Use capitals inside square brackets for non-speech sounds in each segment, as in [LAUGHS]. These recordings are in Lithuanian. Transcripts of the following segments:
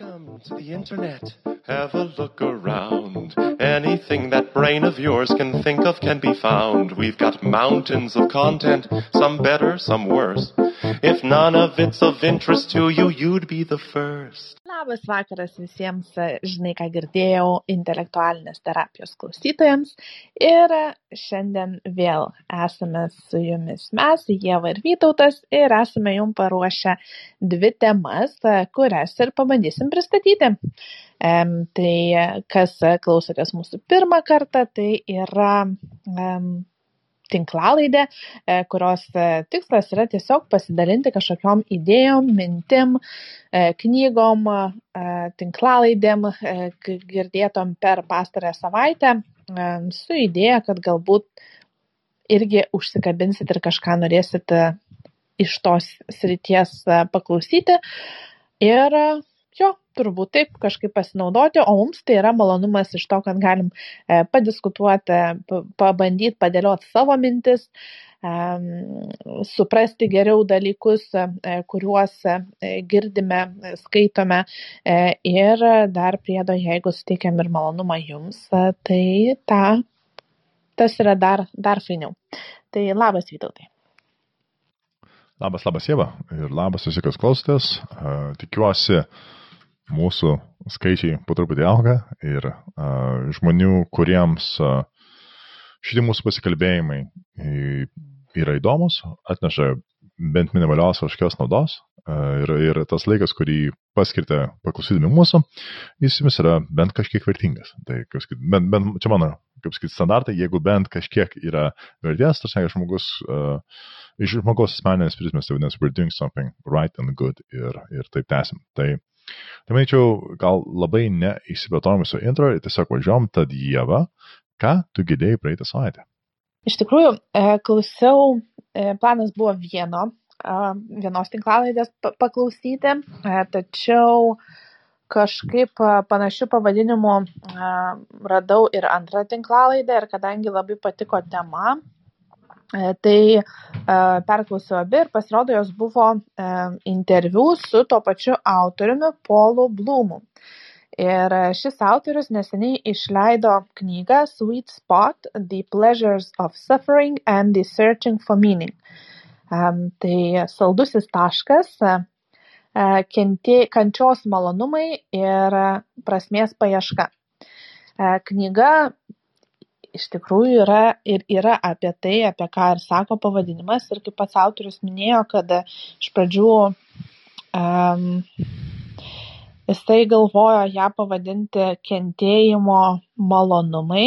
Welcome to the internet. Have a look around. Anything that brain of yours can think of can be found. We've got mountains of content, some better, some worse. If none of it's of interest to you, you'd be the first. Labas vakaras visiems, žinai, ką girdėjau, intelektualinės terapijos klausytojams. Ir šiandien vėl esame su jumis mes, Jėva ir Vytautas, ir esame jums paruošę dvi temas, kurias ir pabandysim pristatyti. Tai kas klausotės mūsų pirmą kartą, tai yra tinklalaidė, e, kurios e, tikslas yra tiesiog pasidalinti kažkokiom idėjom, mintim, e, knygom, tinklalaidėm, girdėtom per pastarąją savaitę, su idėja, kad galbūt irgi užsikabinsit ir kažką norėsit iš tos srities paklausyti. Ir jo, turbūt taip kažkaip pasinaudoti, o mums tai yra malonumas iš to, kad galim e, padiskutuoti, pabandyti padėlioti savo mintis, suprasti geriau dalykus, e, kuriuos e, girdime, skaitome ir dar priedo, jeigu suteikiam ir malonumą jums, tai ta, tas yra dar, dar fainiau. Tai labas, Vytautai. Labas, labas, Jėva ir labas visi, kas klausotės. Tikiuosi, mūsų skaičiai po truputį auga ir uh, žmonių, kuriems uh, šitie mūsų pasikalbėjimai yra įdomus, atneša bent minimalios kažkokios naudos uh, ir, ir tas laikas, kurį paskirti paklausydami mūsų, jis jums yra bent kažkiek vertingas. Tai, kaip sakyt, bent, bent, čia mano, kaip sakyti, standartai, jeigu bent kažkiek yra vertės, tas ne žmogus, uh, iš žmogaus asmeninės prizmės, tai vadinasi, we're doing something right and good ir, ir taip tęsim. Tai Tai manyčiau, gal labai neįsibetom viso intro ir tiesiog važiuom, tad Jėva, ką tu girdėjai praeitą savaitę? Iš tikrųjų, e, klausiau, e, planas buvo vieno, vienos tinklalaidės paklausyti, tačiau kažkaip panašių pavadinimų radau ir antrą tinklalaidę ir kadangi labai patiko tema, E, tai e, perklausiau abi ir pasirodo, jos buvo e, interviu su tuo pačiu autoriumi Polu Blumu. Ir šis autorius neseniai išleido knygą Sweet Spot – The Pleasures of Suffering and the Searching for Meaning. Tai saldusis taškas, kentė, kančios malonumai ir prasmės paieška. Knyga iš tikrųjų yra ir yra apie tai, apie ką ir sako pavadinimas. Ir kaip pats autorius minėjo, kad iš pradžių um, jisai galvojo ją pavadinti kentėjimo malonumai.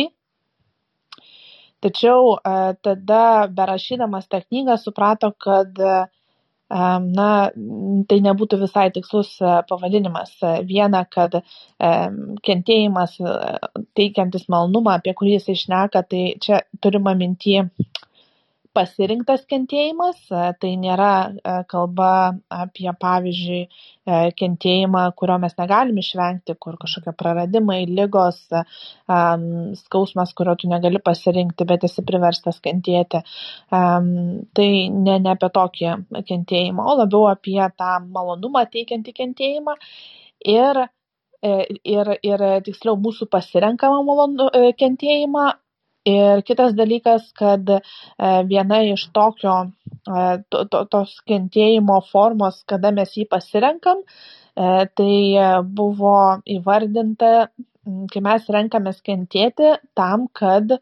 Tačiau uh, tada, berašydamas tą knygą, suprato, kad uh, na, tai nebūtų visai tikslus e, pavadinimas. Viena, kad kentėjimas e, teikiantis malnumą, apie kurį jis išneka, tai čia turima minti pasirinktas kentėjimas, e, tai nėra e, kalba apie, pavyzdžiui, e, kentėjimą, kurio mes negalim išvengti, kur kažkokie praradimai, lygos, skausmas, kurio tu negali pasirinkti, bet esi priverstas kentėti. Tai ne, ne apie tokį kentėjimą, o labiau apie tą malonumą teikiantį kentėjimą. Ir ir, ir tiksliau mūsų pasirenkamą malonų kentėjimą, Ir kitas dalykas, kad e, viena iš tokio, e, to, to, tos kentėjimo formos, kada mes jį pasirenkam, e, tai buvo įvardinta, kai mes renkamės kentėti tam, kad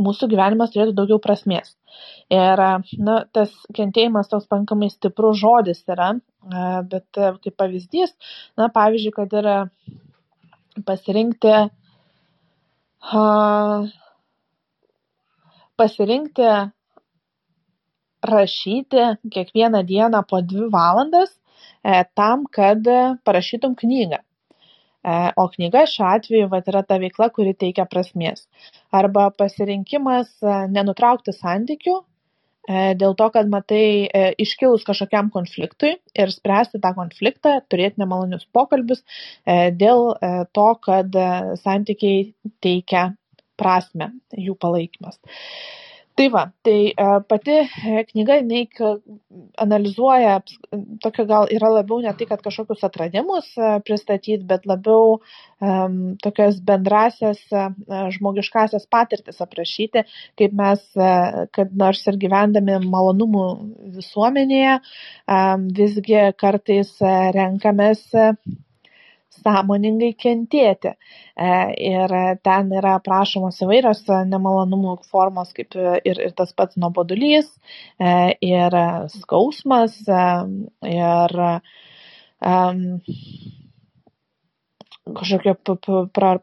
mūsų gyvenimas turėtų daugiau prasmės. Ir na, tas kentėjimas toks pankamai stiprus žodis yra, bet kaip pavyzdys, na, pavyzdžiui, kad yra pasirinkti pasirinkti rašyti kiekvieną dieną po dvi valandas e, tam, kad parašytum knygą. E, o knyga šiuo atveju vat, yra ta veikla, kuri teikia prasmės. Arba pasirinkimas e, nenutraukti santykių dėl to, kad matai e, iškilus kažkokiam konfliktui ir spręsti tą konfliktą, turėti nemalonius pokalbius e, dėl to, kad santykiai teikia prasme, jų palaikymas. Tai va, tai e, pati e, knyga, jinai analizuoja, tokia gal yra labiau ne tai, kad kažkokius atradimus e, pristatyti, bet labiau tokias bendrasias žmogiškasias patirtis aprašyti, kaip mes, kad nors ir gyvendami malonumų visuomenėje, visgi kartais renkamės sąmoningai kentėti. E, ir ten yra aprašomos įvairios nemalonumų formos, kaip ir, ir tas pats nuobodulys, e, ir skausmas, e, ir um, kažkokio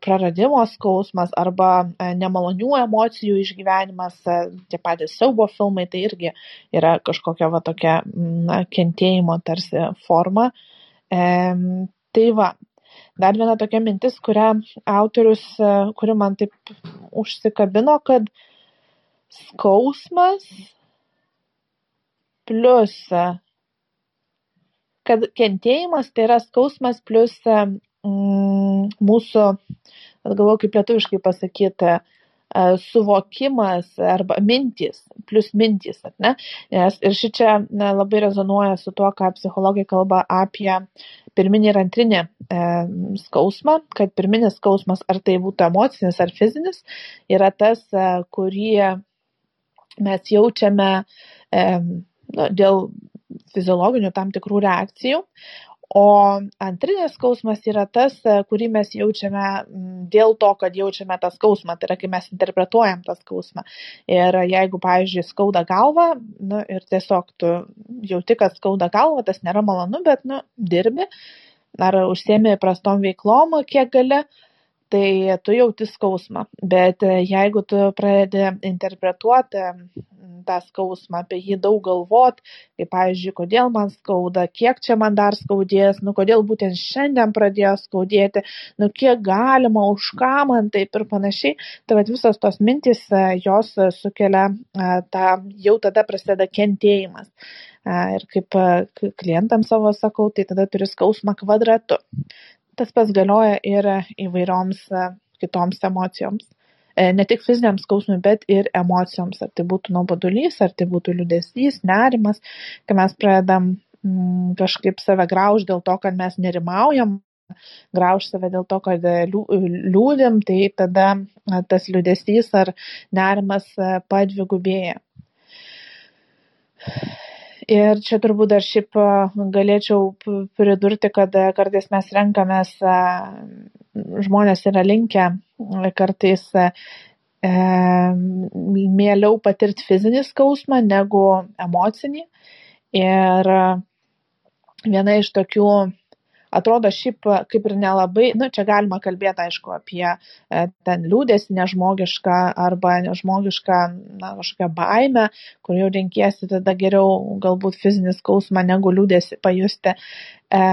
praradimo skausmas arba nemalonių emocijų išgyvenimas, tie patys siaubo filmai, tai irgi yra kažkokia va tokia na, kentėjimo tarsi forma. E, tai va, dar viena tokia mintis, kurią autorius, e, kuri man taip užsikabino, kad skausmas plus, e, kad kentėjimas tai yra skausmas plus e, mm, mūsų, galvoju kaip lietuviškai pasakyti, suvokimas arba mintys, plus mintys, ne? Nes ir ši čia ne, labai rezonuoja su tuo, ką psichologai kalba apie pirminį ir antrinį e, skausmą, kad pirminis skausmas, ar tai būtų emocinis ar fizinis, yra tas, e, kurį mes jaučiame e, dėl fiziologinių tam tikrų reakcijų, o antrinis skausmas yra tas kurį mes jaučiame dėl to kad jaučiame tą skausmą. Tai yra kai mes interpretuojam tą skausmą. Ir jeigu pavyzdžiui skauda galvą nu ir tiesiog tu jauti kad skauda galvą tas nėra malonu bet nu dirbi ar užsiemi prastom veiklom kiek gali tai tu jauti skausmą bet jeigu tu pradedi interpretuoti tą skausmą apie jį daug galvot kaip pavyzdžiui kodėl man skauda kiek čia man dar skaudės nu kodėl būtent šiandien pradėjo skaudėti nu kiek galima už ką man taip ir panašiai tai vat visos tos mintys jos sukelia tą jau tada prasideda kentėjimas. Ir kaip klientams savo sakau tai tada turi skausmą kvadratu tas pats galioja ir įvairioms e, kitoms emocijoms. E, ne tik fiziniam skausmui, bet ir emocijoms. Ar tai būtų nuobodulys, ar tai būtų liūdėsys, nerimas, kai mes pradedam mm, kažkaip save grauž dėl to, kad mes nerimaujam, grauž save dėl to, kad liūdim, tai tada tas liūdėsys ar nerimas e, padvigubėja. Ir čia turbūt dar šiaip galėčiau pridurti, kad kartais mes renkamės, žmonės yra linkę kartais mieliau patirti fizinį skausmą negu emocinį. Ir viena iš tokių atrodo šiaip kaip ir nelabai, nu, čia galima kalbėti, aišku, apie e, ten liūdėsi nežmogišką arba nežmogišką, na, kažkokią baimę, kur jau renkiesi tada geriau galbūt fizinį skausmą negu liūdėsi pajusti, e,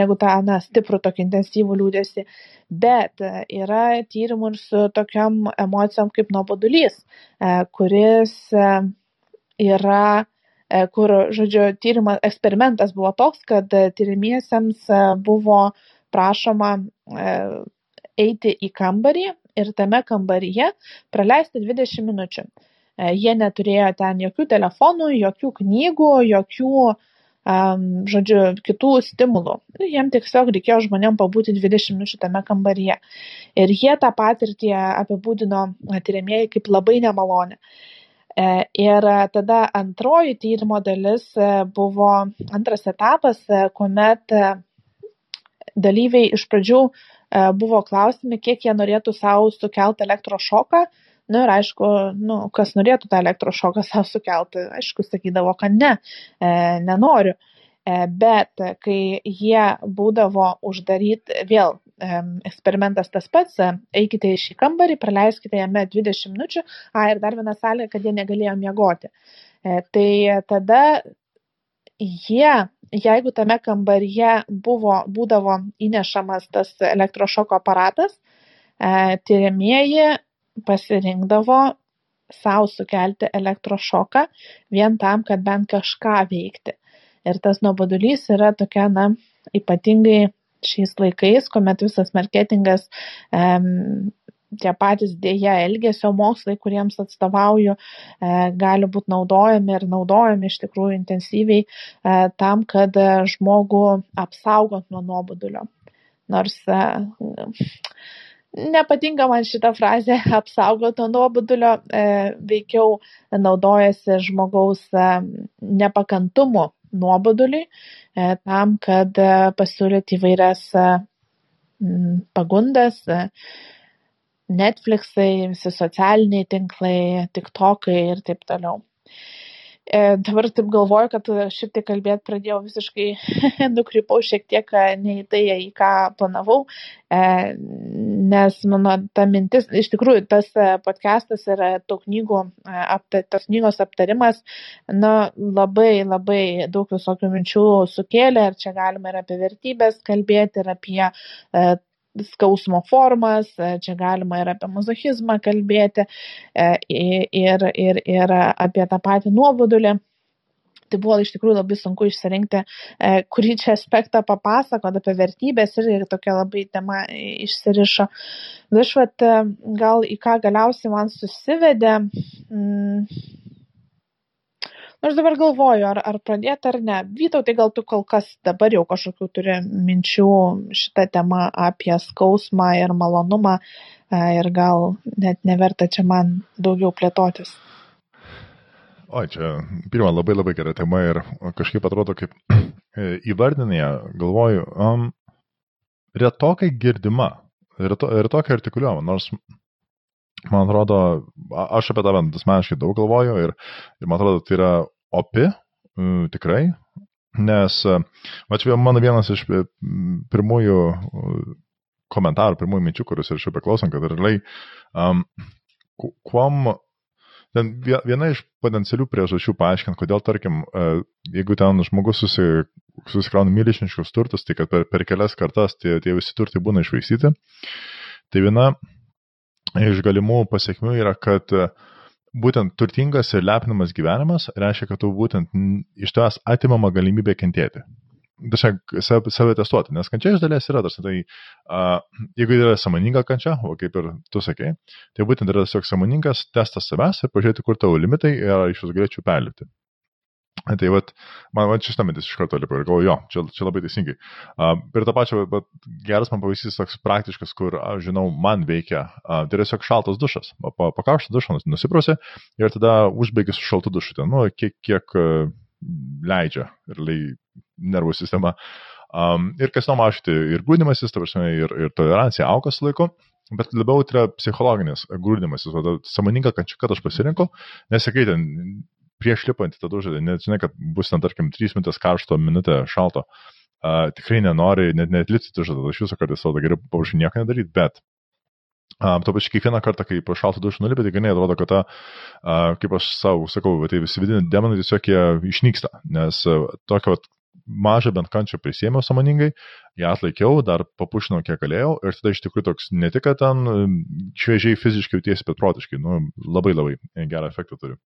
negu tą, na, stiprų tokį intensyvų liūdėsi. Bet e, yra tyrimų ir su tokiam emocijom kaip nuobodulys, kuris yra E, kur, žodžiu, tyrimas, eksperimentas buvo toks, kad e, tyrimiesiems e, buvo prašoma eiti į kambarį ir tame kambaryje praleisti 20 minučių. Jie neturėjo ten jokių telefonų, jokių knygų, jokių, žodžiu, kitų stimulų. Jiem tiesiog reikėjo žmonėm pabūti 20 minučių tame kambaryje. Ir jie tą patirtį apibūdino tyrimieji kaip labai nemalonę. E, ir tada antroji tyrimo dalis e, buvo antras etapas, e, kuomet dalyviai iš pradžių buvo klausimi, kiek jie norėtų savo sukelti elektrošoką. Na nu, ir aišku, nu, kas norėtų tą elektrošoką [LAUGHS] savo sukelti, aišku, sakydavo, kad ne, nenoriu. Bet kai jie būdavo uždaryti, vėl eksperimentas tas pats, eikite į šį kambarį, praleiskite jame 20 minučių, a ir dar viena sąlyga, kad jie negalėjo miegoti. E, tai tada jie, jeigu tame kambaryje buvo, būdavo įnešamas tas elektrošoko aparatas, e, tyriamieji pasirinkdavo savo sukelti elektrošoką vien tam, kad bent kažką veikti. Ir tas nuobodulys yra tokia, na, ypatingai šiais laikais, kuomet visas marketingas um, tie patys dėja elgesio mokslai, kuriems atstovauju, e, gali būti naudojami ir naudojami iš tikrųjų intensyviai e, tam, kad žmogų apsaugot nuo nuobodulio. Nors nepatinka man šita frazė [LAUGHS] apsaugot nuo nuobodulio, veikiau naudojasi žmogaus nepakantumu nuoboduliui tam, kad pasiūlyti įvairias pagundas, Netflixai, visi socialiniai tinklai, TikTokai ir taip toliau. E, dabar taip galvoju, kad šiek tiek kalbėti pradėjau visiškai, [LAUGHS] nukrypau šiek tiek ne į tai, į ką planavau, e, nes mano ta mintis, iš tikrųjų, tas podcastas ir tų knygų, tos knygos aptarimas, na, labai, labai daug visokių minčių sukėlė. Ir čia galima ir apie vertybės kalbėti, ir apie skausmo formas, e, čia galima ir apie mazochizmą kalbėti, e, ir, ir, ir apie tą patį nuobodulį. Tai buvo iš tikrųjų labai sunku išsirinkti, e, kurį čia aspektą papasakot apie vertybės ir tokia labai tema išsirišo. Višvat, gal į ką galiausiai man susivedė. Mm, Aš dabar galvoju, ar, ar pradėti ar ne. Vytautai, gal tu kol kas dabar jau kažkokių turi minčių šitą temą apie skausmą ir malonumą e, ir gal net neverta čia man daugiau plėtotis. O, čia pirmą labai labai gera tema ir kažkaip atrodo kaip e, įvardinėje, galvoju, um, retokai girdima, reto, retokai artikuliuojama, nors man atrodo, aš apie tave asmeniškai daug galvoju ir, ir man atrodo, tai yra opi, tikrai, nes, va čia mano vienas iš pirmųjų komentarų, pirmųjų minčių, kuriuos ir šiuo beklausant, kad realiai, um, kuom ten viena iš potencialių priežasčių paaiškint, kodėl, tarkim, jeigu ten žmogus susi, susikrauna milžiniškus turtus, tai kad per, per kelias kartas tie, tie visi turtai būna išvaistyti. Tai viena iš galimų pasiekmių yra, kad e, būtent turtingas ir lepinamas gyvenimas reiškia, kad tu būtent iš tavęs atimama galimybė kentėti. Tiesiog save, testuoti, nes kančia iš dalies yra, tarsi tai, uh, jeigu yra samoninga kančia, o kaip ir tu sakei, tai būtent yra tiesiog samoningas testas savęs ir pažiūrėti, kur tavo limitai ir iš jūs galėčiau perlipti. Tai vat, man, man šis mintis iš karto lipo ir galvoju, jo, čia, čia labai teisingai. Uh, ir to pačio, bet geras man pavyzdys toks praktiškas, kur, aš žinau, man veikia, uh, tai tiesiog šaltas dušas. Pa, pakarštą dušą nusiprausi ir tada užbaigi su šaltu dušu, ten, nu, kiek, kiek uh, leidžia ir lai, nervų sistema. Um, ir kas numažyti ir grūdimasis, ta prasme, ir, ir tolerancija auga su laiku. Bet labiau tai yra psichologinis grūdimasis, samoninga kančia, kad aš pasirinkau, nesakai ten prieš lipant į tą dušą, net žinai, kad bus ten, tarkim, 3 minutės karšto, minutė šalto, uh, tikrai nenori net, net lipti dušą, tada iš viso kartais savo geriau paprašyti nieko nedaryti, bet Um, to pačiu kiekvieną kartą, kai po šaltą dušą nulipė, tai ganai atrodo, kad ta, uh, kaip aš savo sakau, tai visi vidiniai demonai tiesiog jie išnyksta, nes uh, tokio mažą bent kančią prisėmiau samoningai, ją atlaikiau, dar papušinau kiek galėjau ir tada iš tikrųjų toks ne tik, kad ten šviežiai fiziškai jautiesi, bet protiškai, nu, labai labai gerą efektą turiu.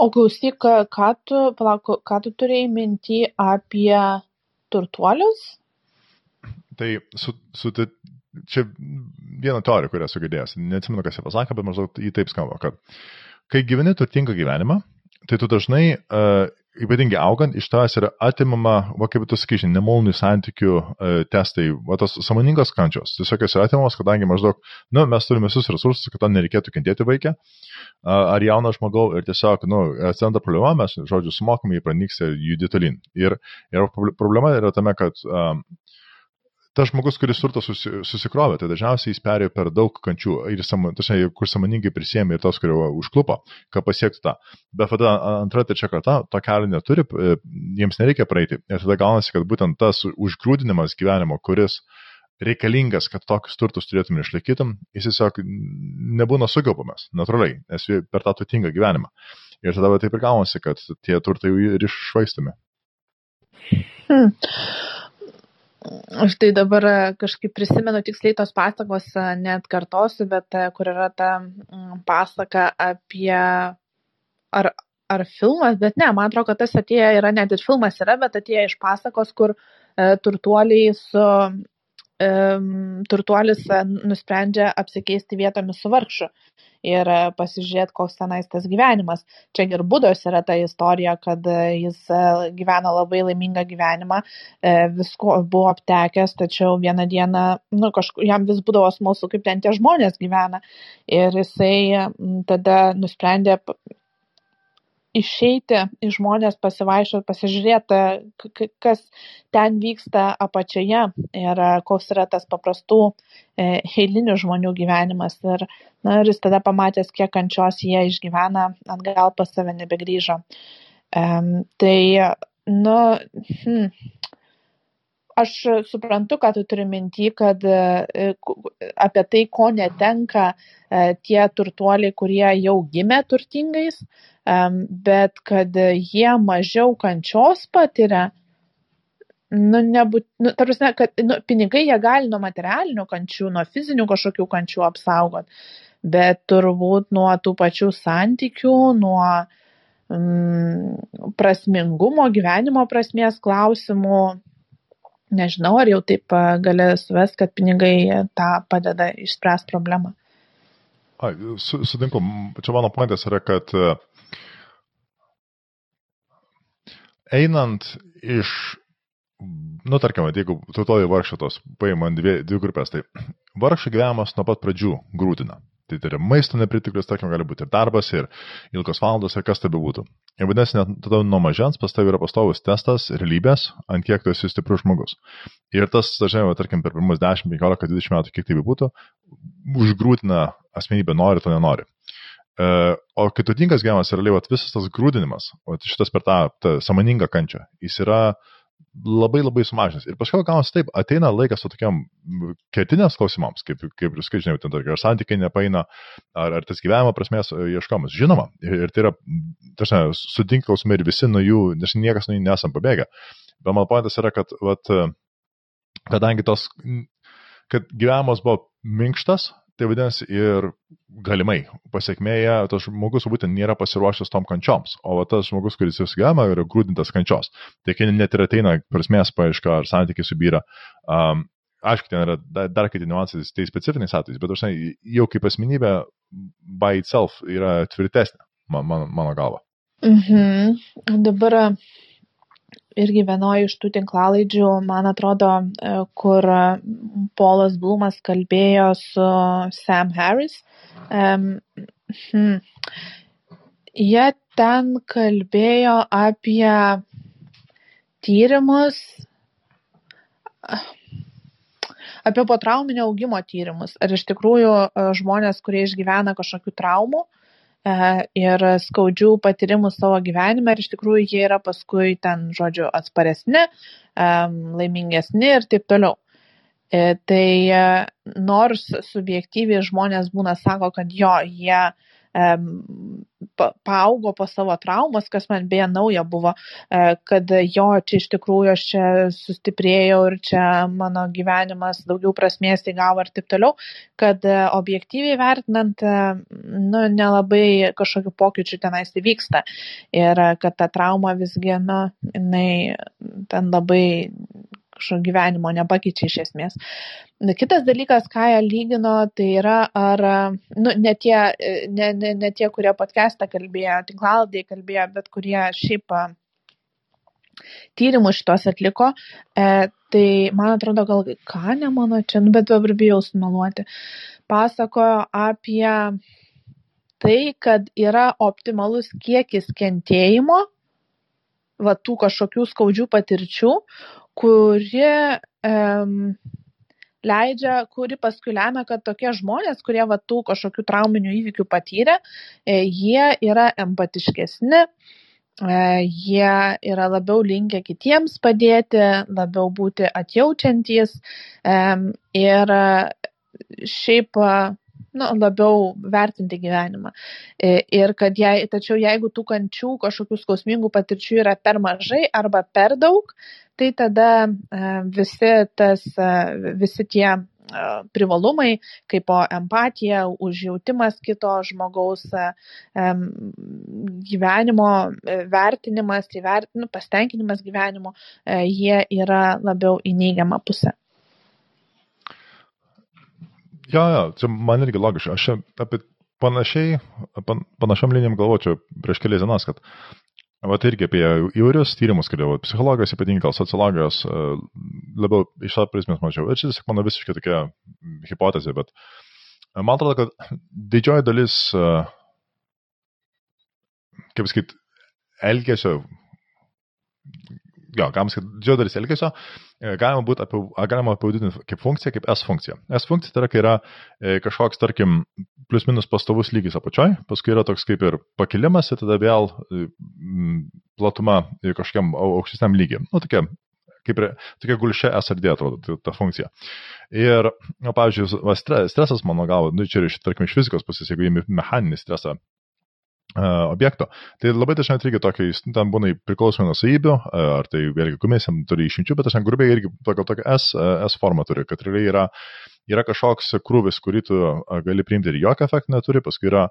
O klausyk, ką tu, palauk, ką tu turėjai minty apie turtuolius? Tai su, su, čia viena teorija, kurią esu girdėjęs, neatsimenu, kas ją pasakė, bet maždaug į taip skamba, kad kai gyveni turtingą gyvenimą, tai tu dažnai uh, ypatingai augant, iš tavęs yra atimama, va kaip tu sakysi, nemalonių santykių e, testai, va tos samoningos kančios. Tiesiog jos yra atimamos, kadangi maždaug, nu, mes turime visus resursus, kad tam nereikėtų kentėti vaikę ar jauną žmogau ir tiesiog, nu, atsiranda problema, mes, žodžiu, sumokame, jį pranyksta ir judi tolin. Ir, ir problema yra tame, kad um, tas žmogus, kuris turtą susi, susikrovė, tai dažniausiai jis perėjo per daug kančių ir tasme, kur samoningai prisėmė ir tos, kurio užklupo, kad pasiektų tą. Bet tada antra, trečia karta to kelio neturi, e, jiems nereikia praeiti. Ir tada gaunasi, kad būtent tas užgrūdinimas gyvenimo, kuris reikalingas, kad tokius turtus turėtum išlaikytum, jis tiesiog nebūna sugaupamas, natūraliai, nes per tą turtingą gyvenimą. Ir tada taip ir gaunasi, kad tie turtai ir iššvaistomi. Hmm. Aš tai dabar e, kažkaip prisimenu tiksliai tos pasakos, e, net kartosiu, bet e, kur yra ta mm, pasaka apie ar, ar filmas, bet ne, man atrodo, kad tas atėję yra net ir filmas yra, bet atėję iš pasakos, kur turtuoliai su turtuolis nusprendžia apsikeisti vietomis su vargšu ir pasižiūrėti, koks tenais tas gyvenimas. Čia ir būdos yra ta istorija, kad jis gyveno labai laimingą gyvenimą, visko buvo aptekęs, tačiau vieną dieną, nu, kažkur jam vis būdavo smalsu, kaip ten tie žmonės gyvena. Ir jisai tada nusprendė išeiti į žmones pasivaikščiot, pasižiūrėti, kas ten vyksta apačioje ir e, koks yra tas paprastų e, eilinių žmonių gyvenimas. Ir, na, ir jis tada pamatęs, kiek kančios jie išgyvena, atgal pas save nebegrįžo. Um, tai, nu, hmm, aš suprantu, kad tu turi minti, kad e, apie tai, ko netenka tie turtuoliai, kurie jau gimė turtingais, bet kad jie mažiau kančios patiria, nu, nebūt, nu, tarsi, kad nu, pinigai jie gali nuo materialinių kančių, nuo fizinių kažkokių kančių apsaugot, bet turbūt nuo tų pačių santykių, nuo mm, prasmingumo, gyvenimo prasmės klausimų, nežinau, ar jau taip gali suvest, kad pinigai tą padeda išspręsti problemą. Ai, sutinku, čia mano pointas yra, kad einant iš, nu tarkim, jeigu tautoji vargšatos paimant dvi, dvi grupės, tai vargšų gyvenimas nuo pat pradžių grūtina. Tai tai yra maisto nepritiklis, tarkim, gali būti ir darbas, ir ilgos valandos, ir kas tai bebūtų. Ir vadinasi, net tada nuo mažens pas tavai yra pastovus testas realybės, ant kiek tu esi stiprus žmogus. Ir tas, dažnai, tarkim, per pirmus 10, 15, 20 metų, kiek tai bebūtų, užgrūtina asmenybę, nori to nenori. E, o kai turtingas gyvenimas yra livat visas tas grūdinimas, o šitas per tą, tą samoningą kančią, jis yra labai labai sumažinęs. Ir paskui gaunasi taip, ateina laikas su tokiam kertinės klausimams, kaip, kaip jūs skaičiai, ten ar santykiai nepaina, ar, ar tas gyvenimo prasmės e, ieškomas. Žinoma, ir, ir tai yra, tarsi, sudink klausimai ir visi nuo jų, nes niekas nuo jų nesam pabėgę. Bet mano pointas yra, kad, vat, kadangi tos, kad gyvenimas buvo minkštas, Tai vadinasi ir galimai pasiekmėje tas žmogus būtent nėra pasiruošęs tom kančioms, o tas žmogus, kuris jau gyvena, yra grūdintas kančios. Tai kai net ir ateina prasmės paaiška ar santykiai subyra, um, aišku, ten yra dar, dar kiti niuansai, tai specifiniais atvejais, bet aš jau kaip asmenybė by itself yra tvirtesnė, man, man, mano galva. Mhm. Dabar irgi vienoje iš tų tinklalaidžių, man atrodo, e, kur Polas Blumas kalbėjo su Sam Harris. Um, hmm. Jie ten kalbėjo apie tyrimus, apie potrauminio augimo tyrimus. Ar iš tikrųjų e, žmonės, kurie išgyvena kažkokių traumų, uh, E, ir skaudžių patyrimų savo gyvenime ir iš tikrųjų jie yra paskui ten, žodžiu, atsparesni, e, laimingesni ir taip toliau. E, tai nors subjektyviai žmonės būna sako, kad jo, jie paaugo po savo traumas, kas man beje nauja buvo, e, kad jo, čia iš tikrųjų aš čia sustiprėjau ir čia mano gyvenimas daugiau prasmės įgavo ir taip toliau, kad e, objektyviai vertinant, e, nu, nelabai kažkokių pokyčių tenais įvyksta. Ir kad ta trauma visgi, nu, jinai ten labai kažkokio gyvenimo nepakeičia iš esmės. Kitas dalykas, ką jie lygino, tai yra, ar, nu, ne tie, ne, ne, ne tie kurie podcastą kalbėjo, tinklaldai kalbėjo, bet kurie šiaip tyrimus šitos atliko, e, tai man atrodo, gal ką ne mano čia, nu, bet dabar bijau sumeluoti, pasakojo apie tai, kad yra optimalus kiekis kentėjimo, va tų kažkokių skaudžių patirčių, kuri um, leidžia, kuri paskui lemia, kad tokie žmonės, kurie va tų kažkokių trauminių įvykių patyrė, e, jie yra empatiškesni, e, jie yra labiau linkę kitiems padėti, labiau būti atjaučiantys ir šiaip nu, labiau vertinti gyvenimą. E, ir kad jei, tačiau jeigu tų kančių, kažkokių skausmingų patirčių yra per mažai arba per daug, tai tada e, visi, tas, e, visi tie privalumai, kaip po empatija, užjautimas kito žmogaus gyvenimo vertinimas, įvert, nu, pastenkinimas gyvenimo, jie yra labiau į neigiamą pusę. Jo, jo, čia man irgi logiška. Aš apie panašiai, pan, panašiam linijam galvočiau prieš kelias dienas, kad Vat irgi apie įvairius tyrimus, kurie psichologijos, ypatingai gal sociologijos, e, labiau iš to prizmės mačiau. Ir čia tiesiog mano visiškai tokia hipotezė, bet man atrodo, kad didžioji dalis, e, kaip sakyt, elgesio jo, galima sakyti, didžioji dalis elgesio e, galima, būt, apie, galima apibūdinti kaip funkcija, kaip S funkcija. S funkcija tai yra, kai yra e, kažkoks, tarkim, plius minus pastovus lygis apačioj, paskui yra toks kaip ir pakilimas ir tada vėl e, platuma kažkokiam aukštesniam lygiam. Nu, tokia kaip ir tokia gulšė SRD atrodo, tai ta funkcija. Ir, nu, pavyzdžiui, va, stresas, mano galva, nu, čia iš, tarkim, iš fizikos pusės, jeigu įimi mechaninį stresą, objekto. Tai labai dažnai irgi tokia, ten būna priklausomai nuo savybių, ar tai vėlgi komisijam turi išimčių, bet aš ten grubiai irgi tokia, tokia S, S formą turi, kad realiai yra, yra kažkoks krūvis, kurį tu gali priimti ir jokio efekto neturi, paskui yra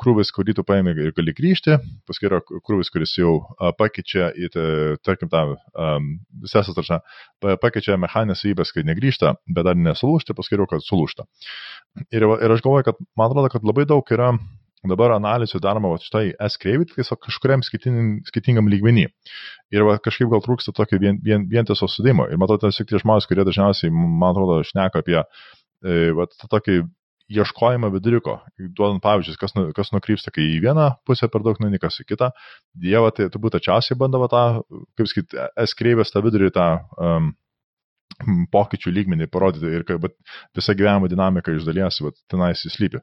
krūvis, kurį tu paėmė ir gali grįžti, paskui yra krūvis, kuris jau pakeičia į, tarkim, tą um, sesą, tarša, pakeičia mechaninės savybės, kai negrįžta, bet dar nesulūšti, paskui jau, kad sulūšta. Ir, ir aš galvoju, kad man atrodo, kad labai daug yra dabar analizė daroma va, štai S kreivį, tiesiog kažkuriam skirtingam lygmenį. Ir va, kažkaip gal trūksta tokio vien, vien, vientiso sudėjimo. Ir matau, tiesiog tie žmonės, kurie dažniausiai, man atrodo, šneka apie e, va, tą tokį ieškojimą viduriuko, duodant pavyzdžius, kas, nu, kas nukrypsta, kai į vieną pusę per daug nueini, kas į kitą. Dieva tai turbūt ačiausiai bandavo tą, kaip sakyti, S kreivės tą vidurį, tą um, pokyčių lygmenį parodyti ir kad visa gyvenimo dinamika iš dalies vat, tenais įslypi.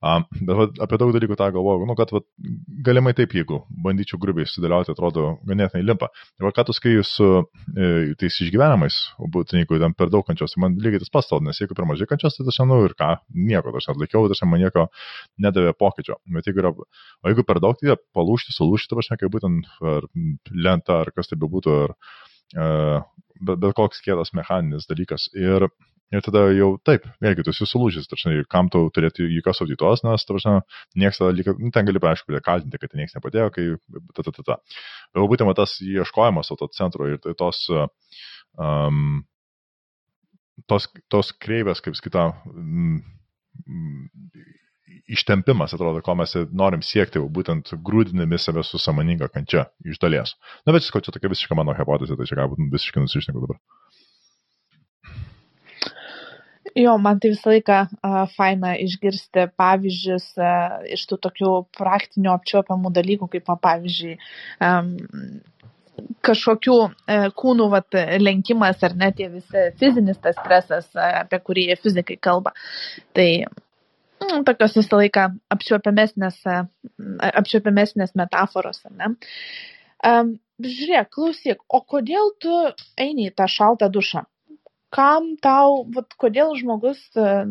Um, bet vat, apie daug dalykų tą galvoju, nu, kad vat, galimai taip, jeigu bandyčiau grubiai sudėlioti, atrodo ganėtinai limpa. Ir va, ką tu skai su e, tais išgyvenimais, būtent jeigu ten per daug kančios, tai man lygiai tas pats, nes jeigu per mažai kančios, tai aš žinau ir ką, nieko, aš atlaikiau, aš man nieko nedavė pokyčio. Bet jeigu yra, o jeigu per daug, tai palūšti, sulūšti, tai aš nekai būtent ar lenta, ar kas tai bebūtų, ar uh, bet, bet koks kietas mechaninis dalykas. Ir, ir tada jau taip, vėlgi tu esi sulūžęs, tačiau kam tau turėti jokios auditos, nes, tačiau, niekas tada lyg, nu, ten gali, aišku, kaltinti, kad niekas nepadėjo, kai, ta, ta, ta, ta. Bet būtent tas ieškojimas to centro ir tai tos, um, tos, tos kreivės, kaip skita, um, ištempimas, atrodo, ko mes norim siekti, būtent grūdinami save su samoninga kančia iš dalies. Na, bet čia tokia visiška mano hipotezė, tai čia galbūt visiškai nusišneku dabar. Jo, man tai visą laiką uh, faina išgirsti pavyzdžius uh, iš tų tokių praktinių apčiopiamų dalykų, kaip pavyzdžiui, um, kažkokių e, kūnų vat, lenkimas ar net tie visi fizinis tas stresas, apie kurį fizikai kalba. Tai mm, tokios visą laiką apčiuopiamesnės, apčiuopiamesnės metaforos, ne? Um, žiūrėk, klausyk, o kodėl tu eini į tą šaltą dušą? Kam tau, vat, kodėl žmogus uh,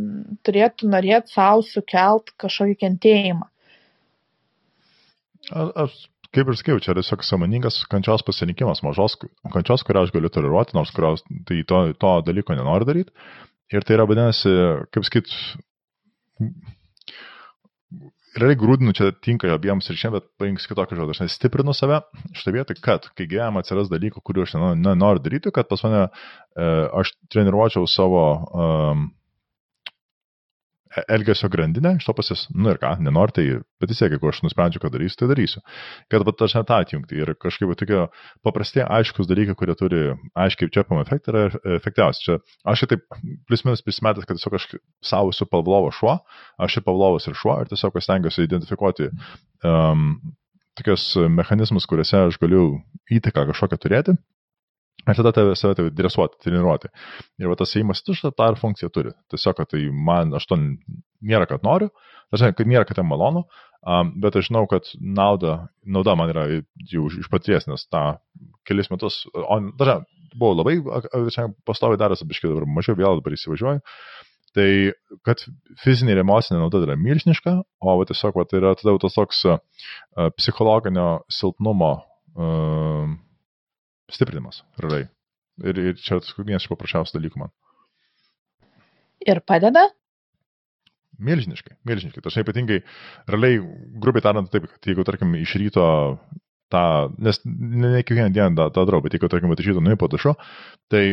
turėtų norėti savo sukelt kažkokį kentėjimą? Aš, kaip ir sakiau, čia tiesiog samoningas kančios pasirinkimas, mažos kančios, kurią aš galiu toleruoti, nors kurios tai to, to dalyko nenoriu daryti. Ir tai yra, vadinasi, kaip sakyt, realiai grūdinu čia tinka abiems ir šiandien, bet paimsiu kitokį žodį. Aš stiprinu save šitą vietą, kad kai gyvenime atsiras dalykų, kuriuos aš nenoriu daryti, kad pas mane e, aš treniruočiau savo um, elgesio grandinę, iš to pasės, nu ir ką, nenori tai, bet vis tiek, jeigu aš nusprendžiu, kad darysiu, tai darysiu. Kad pat aš tą atjungti ir kažkaip tokie paprasti, aiškus dalykai, kurie turi aiškiai čiapamą efektą, yra efektyviausi. Čia aš taip plius minus prisimetęs, kad tiesiog aš savo esu Pavlovo šuo, aš ir Pavlovas ir šuo ir tiesiog stengiuosi identifikuoti um, tokius mechanizmus, kuriuose aš galiu įtaką kažkokią turėti Ir tada tave save tai dresuoti, treniruoti. Ir va tas įimas tuštą tą ir funkciją turi. Tiesiog, kad tai man, aš to nėra, kad noriu, dažnai, kad nėra, kad tai malonu, um, bet aš žinau, kad nauda, nauda man yra jau iš paties, nes tą kelis metus, o dažnai buvau labai pastoviai daręs, biškai dabar mažiau vėl dabar įsivažiuoju. Tai, kad fizinė ir emocinė nauda yra milžiniška, o va, tiesiog va, tai yra tada tas toks uh, psichologinio silpnumo uh, stiprinimas, realiai. Ir, ir čia vienas iš paprasčiausių dalykų man. Ir padeda? Milžiniškai, milžiniškai. Tačiau ypatingai, realiai, grubiai tariant, taip, kad jeigu, tarkim, iš ryto tą, nes ne, ne kiekvieną dieną tą, darau, bet jeigu, tarkim, iš ryto nuėjau po dušo, tai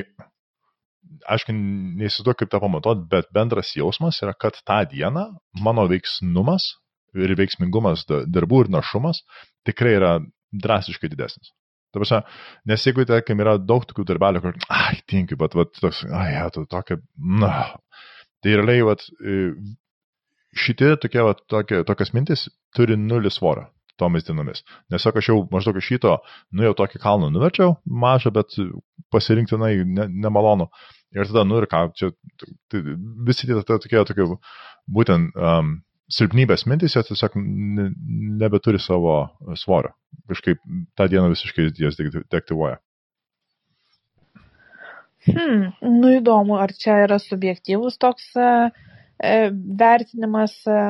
aišku, neįsivaizduoju, kaip tą pamatuot, bet bendras jausmas yra, kad tą dieną mano veiksnumas ir veiksmingumas darbų ir našumas tikrai yra drastiškai didesnis. Ta prasme, nes jeigu, tarkim, yra daug tokių darbelių, kur, ai, tinkiu, bet, bet toks, ai, ja, tu tokia, na, tai realiai, vat, šitie tokie, vat, tokie, tokias mintis turi nulį svorio tomis dienomis. Nes sako, aš jau maždaug iš šito, nu jau tokį kalną nuverčiau, mažą, bet pasirinktinai ne, nemalonu. Ir tada, nu ir ką, čia tai, visi tie tokie, tokie būtent um, silpnybės mintys, jie tiesiog nebeturi savo svorio. Kažkaip tą dieną visiškai jas deaktyvuoja. Hmm, nu įdomu, ar čia yra subjektyvus toks e, e vertinimas, e,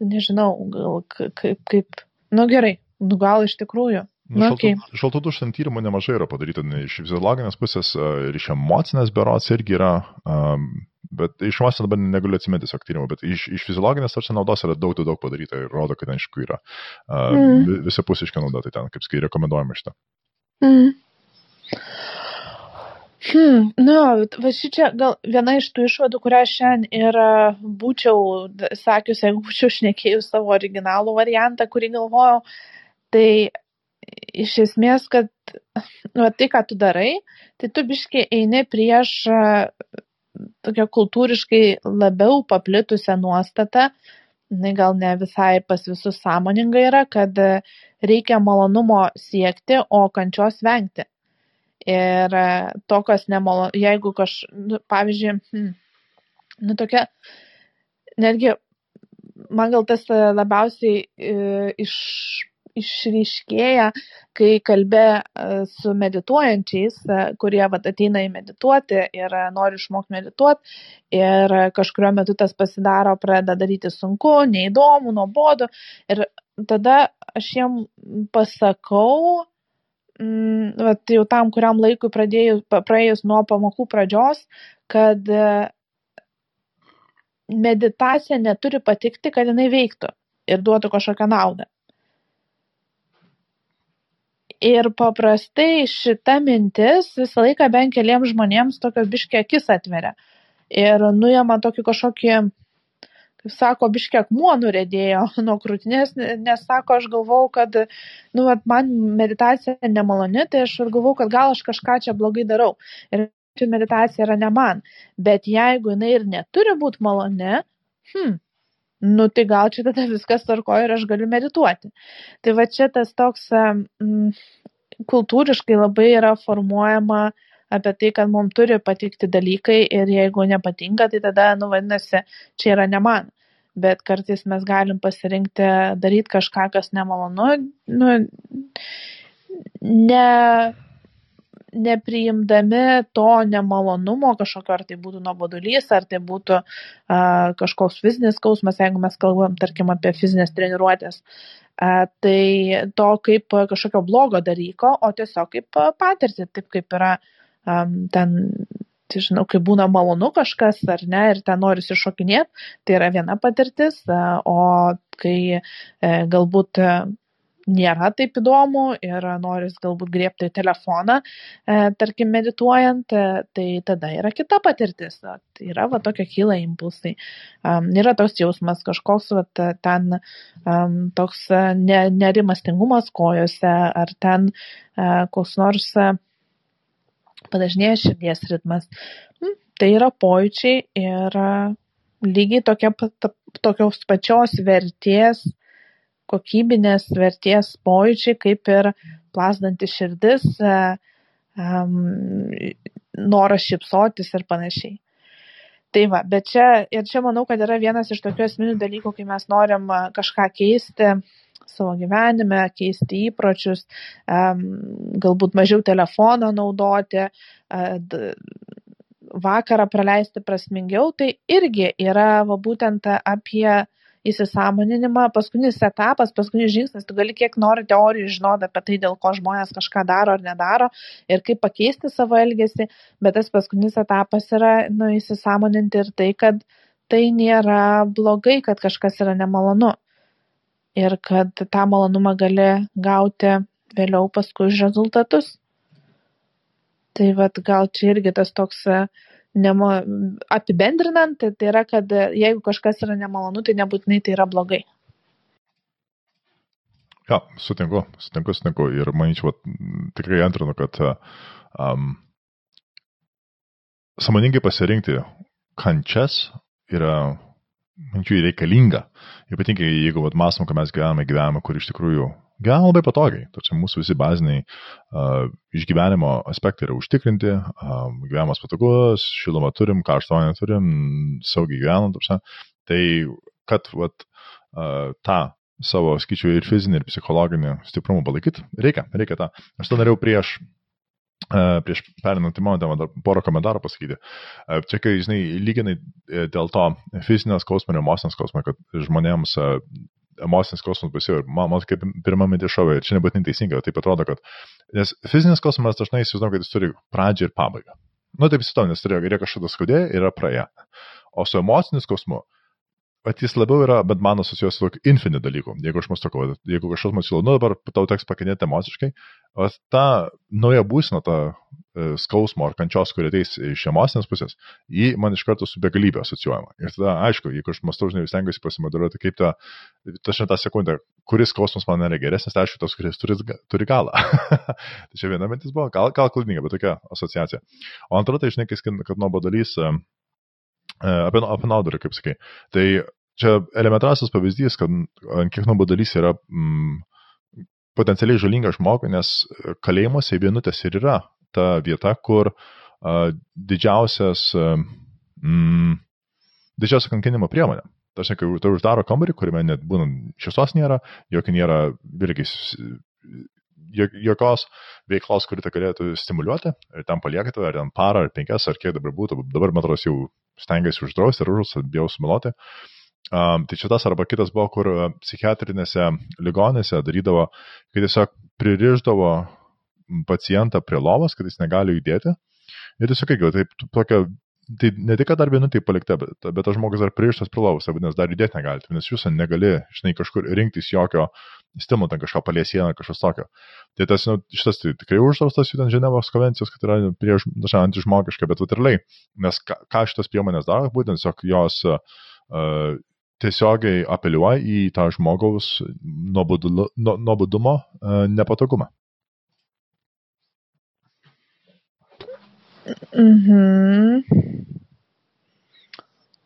nežinau, gal kaip, kaip, nu gerai, nu gal iš tikrųjų. Nu, okay. Šaltų dušant tyrimų nemažai yra padaryta iš fiziologinės pusės ir iš emocinės berots irgi yra, um, bet iš emocinės dabar negaliu atsiminti tiesiog tyrimų, bet iš, iš fiziologinės tarsi naudos yra daug, daug, daug padaryta ir rodo, kad ten iš tikrųjų yra uh, mm. visapusiška nauda, tai ten kaip skai rekomenduojama šitą. Mm. Hmm, nu, va šičia gal viena iš tų išvadų, kurią šiandien ir būčiau sakius, jeigu būčiau šnekėjus savo originalų variantą, kurį galvojau, tai iš esmės, kad nu, tai, ką tu darai, tai tu biškiai eini prieš tokią kultūriškai labiau paplitusią nuostatą, jinai gal ne visai pas visus sąmoninga yra, kad reikia malonumo siekti, o kančios vengti. Ir tokios nemalonu, jeigu kaž, nu, pavyzdžiui, hmm, nu tokia, netgi man gal tas labiausiai e, iš išryškėja, kai kalbė e, su medituojančiais, e, kurie vat, ateina į medituoti ir nori išmokti medituoti ir kažkurio metu tas pasidaro, pradeda daryti sunku, neįdomu, nuobodu ir tada aš jiem pasakau, mm, vat, jau tam kuriam laikui pradėjus, praėjus nuo pamokų pradžios, kad meditacija neturi patikti, kad jinai veiktų ir duotų kažkokią naudą. Ir paprastai šita mintis visą laiką bent keliems žmonėms tokios biški akis atveria. Ir nuėma tokį kažkokį, kaip sako, biški akmuo nuredėjo [LAUGHS] nuo krūtinės, nes sako, aš galvau, kad, nu, man meditacija nemaloni, tai aš ir galvau, kad gal aš kažką čia blogai darau. Ir meditacija yra ne man. Bet jeigu jinai ir neturi būti maloni, hm, nu tai gal čia tada viskas tvarkoja ir aš galiu medituoti. Tai va čia tas toks mm, kultūriškai labai yra formuojama apie tai, kad mums turi patikti dalykai ir jeigu nepatinka, tai tada, nu, vadinasi, čia yra ne man. Bet kartais mes galim pasirinkti daryti kažką, kas nemalonu, nu, ne nepriimdami to nemalonumo kažkokio, ar tai būtų nuobodulys, ar tai būtų a, kažkoks fizinis skausmas, jeigu mes kalbam, tarkim, apie fizinės treniruotės, a, tai to kaip kažkokio blogo dalyko, o tiesiog kaip patirti, taip kaip yra a, ten tai žinau, kai būna malonu kažkas ar ne ir ten nori iššokinėti, tai yra viena patirtis, o kai e, galbūt nėra taip įdomu ir noris galbūt griebti telefoną, e, tarkim, medituojant, e, tai tada yra kita patirtis. Tai yra va tokia kyla impulsai. Yra toks jausmas kažkoks, va, ten toks ne, nerimastingumas kojose, ar ten koks nors padažnėja širdies ritmas. Mm, tai yra pojūčiai ir lygiai tokia, tokios pačios vertės kokybinės vertės pojūčiai, kaip ir plasdanti širdis, um, noras šipsotis ir panašiai. Tai va, bet čia, ir čia manau, kad yra vienas iš tokių esminių dalykų, kai mes norim kažką keisti savo gyvenime, keisti įpročius, galbūt mažiau telefono naudoti, uh, vakarą praleisti prasmingiau, tai irgi yra va, būtent apie įsisąmoninimą paskutinis etapas paskutinis žingsnis tu gali kiek nori teorijų žinot apie tai dėl ko žmonės kažką daro ar nedaro ir kaip pakeisti savo elgesį bet tas paskutinis etapas yra nu įsisąmoninti ir tai kad tai nėra blogai kad kažkas yra nemalonu ir kad tą malonumą gali gauti vėliau paskui už rezultatus. Tai vat gal čia irgi tas toks nema, apibendrinant, tai, tai yra, kad jeigu kažkas yra nemalonu, tai nebūtinai tai yra blogai. Ja, sutinku, sutinku, sutinku. Ir manyčiau, tikrai antrinu, kad um, samoningai pasirinkti kančias yra, manyčiau, reikalinga. Ypatingai jeigu vat, mąstom, kad mes gyvename gyvenimą, kur iš tikrųjų gyvename labai patogiai. Tačiau mūsų visi baziniai uh, išgyvenimo aspektai yra užtikrinti, uh, gyvenimas patogus, šilumą turim, karštą vandenį turim, saugiai gyvenam. Tai kad vat, uh, tą savo, skaičiu, ir fizinį, ir psichologinį stiprumą palaikyti, reikia, reikia tą. Aš tą norėjau prieš prieš perinant į mano temą dar porą komentarų pasakyti. Čia, kai, žinai, lyginai e, dėl to fizinio skausmo ir emocinio skausmo, kad žmonėms emocinis skausmas baisiau ir man, man kaip pirmą mintį šovė, ir čia nebūtinai teisinga, taip atrodo, kad, nes fizinis skausmas dažnai įsivaizduoju, kad jis turi pradžią ir pabaigą. Nu, taip įsivaizduoju, nes turėjo, yra kažkada skaudė ir yra praėję. O su emociniu skausmu, Bet jis labiau yra, bet man asociuosi su tokiu infini dalyku. Jeigu aš mąstu, jeigu kažkas man siūlo, nu dabar tau teks pakinėti emociškai, o ta nauja būsina, ta e, skausmo ar kančios, kuri ateis iš emocinės pusės, jį man iš karto su begalybė asociuojama. Ir tada, aišku, jeigu aš mąstu, žinai, stengiuosi pasimoduliuoti, kaip ta, ta šitą sekundę, kuris skausmas man yra geresnis, tai aišku, tas, kuris turi, turi galą. [LAUGHS] tai čia viena mintis buvo, gal, gal klaidinga, bet tokia asociacija. O antra, tai žinai, kad nuobodulys. E, apie, apie naudurį, kaip sakai. Tai čia elementarasis pavyzdys, kad ant kiek nuobodulys yra mm, potencialiai žalinga žmogui, nes kalėjimuose vienutės ir yra ta vieta, kur a, didžiausias, a, mm, didžiausia kankinimo priemonė. Tačiau, kai tai uždaro kambarį, kuriame net būnant šviesos nėra, jokio nėra, irgi jokios veiklos, kuri tai galėtų stimuliuoti, ir tam paliekate, ar ten parą, ar penkias, ar kiek dabar būtų. Dabar, atrodo, jau stengiasi uždrausti ir užus, bijau sumeluoti. Um, tai šitas arba kitas buvo, kur psichiatrinėse ligonėse darydavo, kai tiesiog pririždavo pacientą prie lovos, kad jis negali judėti. Ir tiesiog, kaip, taip, tokia tai ne tik, kad dar vienutė palikta, bet, bet tas žmogus dar pririštas prie lovos, vadinasi, dar judėti negali, nes jūs negali, žinai, kažkur rinktis jokio stimulo, ten kažką paliesieną, kažkas tokio. Tai tas, nu, šitas tai tikrai uždraustas jų ten Ženevos konvencijos, kad yra prieš, dažnai antižmogiška, bet utirliai, nes ką, ką šitas priemonės daro, būtent tiesiog jos uh, tiesiogiai apeliuoja į tą žmogaus nuobodumo uh, nepatogumą. Mhm.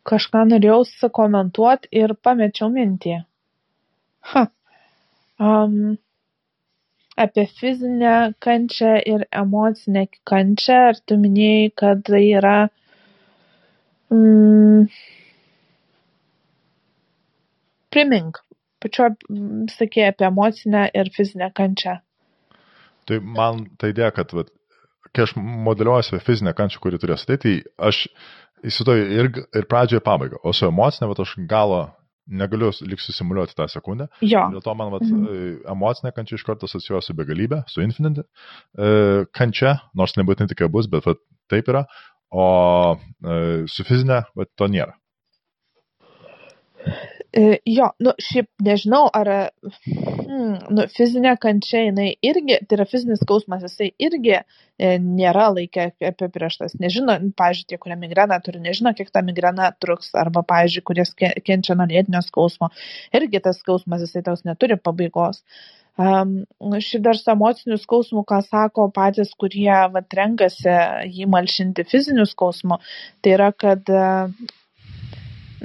Kažką norėjau sukomentuot ir pamečiau mintį. Ha. Um, apie fizinę kančią ir emocinę kančią, ar tu minėjai, kad tai yra mm, primink, pačioj sakė apie emocinę ir fizinę kančią. Tai man ta idėja, kad vat, kai aš modeliuoju apie fizinę kančią, kuri turės ateiti, tai aš įsivaizduoju ir, ir pradžią, ir pabaigą. O su emocinė, bet aš galo negaliu lik susimuliuoti tą sekundę. Jo. Dėl to man vat, mhm. emocinė kančia iš karto asociuoja su begalybė, su infinite e, kančia, nors nebūtinai tik bus, bet vat, taip yra. O e, su fizinė, vat, to nėra. E, jo, nu, šiaip nežinau, ar hmm, nu, fizinė kančia, jinai irgi, tai yra fizinis skausmas, jisai irgi e, nėra laikė apibrieštas. Nežino, pavyzdžiui, tie, kurie migreną turi, nežino, kiek ta migrena truks, arba, pavyzdžiui, kurie kenčia nuo lėtinio skausmo, irgi tas skausmas, jisai tos neturi pabaigos. Um, šiaip dar su emociniu skausmu, ką sako patys, kurie vat, renkasi jį malšinti fiziniu skausmu, tai yra, kad,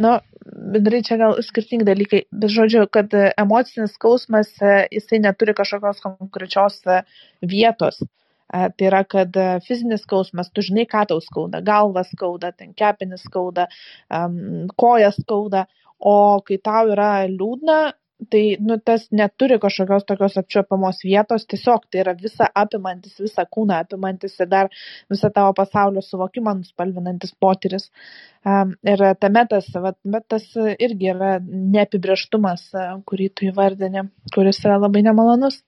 nu, bendrai čia gal skirtingi dalykai, bet žodžiu, kad emocinis skausmas, e, jisai neturi kažkokios konkrečios e, vietos. E, tai yra, kad fizinis skausmas, tu žinai, ką tau skauda, galva skauda, ten kepenis skauda, kojas skauda, o kai tau yra liūdna, tai nu tas neturi kažkokios tokios apčiuopiamos vietos. Tiesiog tai yra visa apimantis visą kūną apimantis ir dar visą tavo pasaulio suvokimą nuspalvinantis potyris. Um, ir tame tas vat bet tas irgi yra neapibrėžtumas kurį tu įvardini kuris yra labai nemalonus.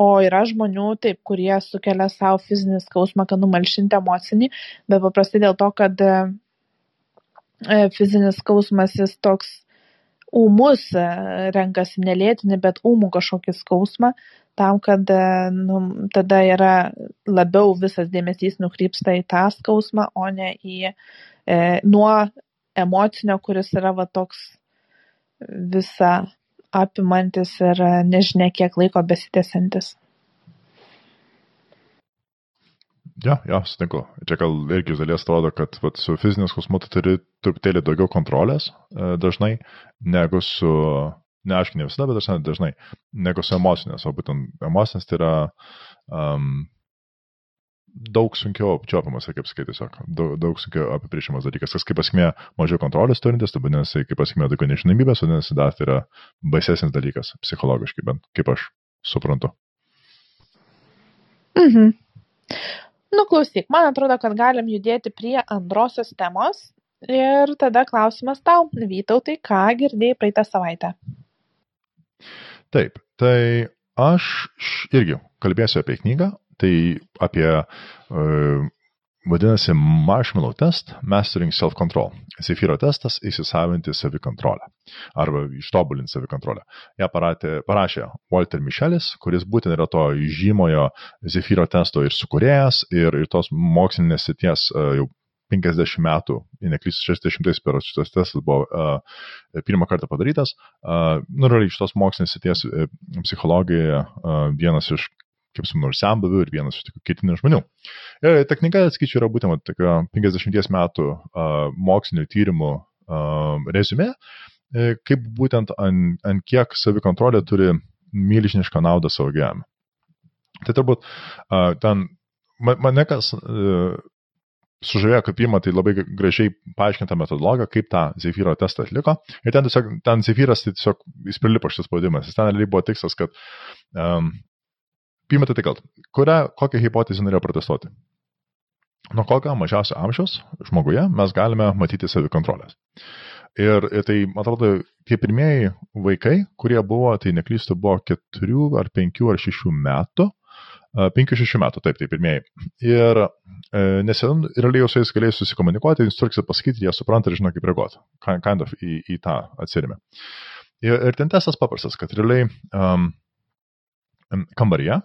O yra žmonių taip kurie sukelia sau fizinį skausmą kad numalšinti emocinį bet paprastai dėl to kad e, fizinis skausmas jis toks ūmus e, renkasi nelėtinį, bet ūmų kažkokį skausmą, tam, kad e, nu, tada yra labiau visas dėmesys nukrypsta į tą skausmą, o ne į e, nuo emocinio, kuris yra va toks visa apimantis ir nežinia kiek laiko besitęsiantis. Ja, ja, sutinku. Čia gal irgi iš dalies atrodo, kad vat, su fiziniu skausmu tu turi truputėlį daugiau kontrolės e, dažnai, negu su, neaišku, ne visada, bet dažnai, dažnai, negu su emocinės. O būtent emocinės tai yra um, daug sunkiau apčiopiamas, kaip sakai, tiesiog daug, daug sunkiau apibrėžiamas dalykas. Kas kaip pasmė mažiau kontrolės turintis, tai vadinasi, kaip pasmė daugiau nežinomybės, vadinasi, dar tai yra baisesnis dalykas psichologiškai, bent kaip aš suprantu. Mhm. Nu, klausyk, man atrodo, kad galim judėti prie antrosios temos. Ir tada klausimas tau, Vytautai, ką girdėjai praeitą savaitę? Taip, tai aš irgi kalbėsiu apie knygą, tai apie uh, Vadinasi, marshmallow test, mastering self-control. Zephyro testas - įsisavinti savikontrolę arba ištobulinti savikontrolę. Ja paratė, parašė Walter Michelis, kuris būtent yra to žymojo Zephyro testo ir sukūrėjas, ir, ir tos mokslinės sities uh, jau 50 metų, jei neklystu, 60 per šitas testas buvo uh, pirmą kartą padarytas. Uh, nu, realiai iš tos mokslinės sities uh, psichologija uh, vienas iš kaip su nors sambuviu ir vienas iš tokių ketinių žmonių. Ir ta knyga, skaičiu, yra būtent tokia 50 metų uh, mokslinio tyrimų uh, rezumė, e, kaip būtent ant, ant kiek savikontrolė turi milžinišką naudą savo gyvenime. Tai turbūt uh, ten mane kas uh, sužavėjo, kaip pirmą, tai labai gražiai paaiškinta metodologija, kaip tą Zephyro testą atliko. Ir ten tiesiog, ten Zephyras tai tiesiog, jis prilipo šitas spaudimas. Jis ten realiai buvo tikslas, kad um, Pirmą tai gal, kurią, kokią hipotezę norėjo protestuoti? Nuo kokio mažiausio amžiaus žmoguje mes galime matyti savikontrolės. Ir, ir tai, man atrodo, tie pirmieji vaikai, kurie buvo, tai neklystu, buvo 4 ar 5 ar 6 metų. 5-6 metų, taip, tai pirmieji. Ir e, nes realiai jau su jais galėjai susikomunikuoti, instrukciją pasakyti, jie supranta ir žino, kaip reaguoti. Kind of į, į tą atsirime. Ir, ir ten testas paprastas, kad realiai um, kambaryje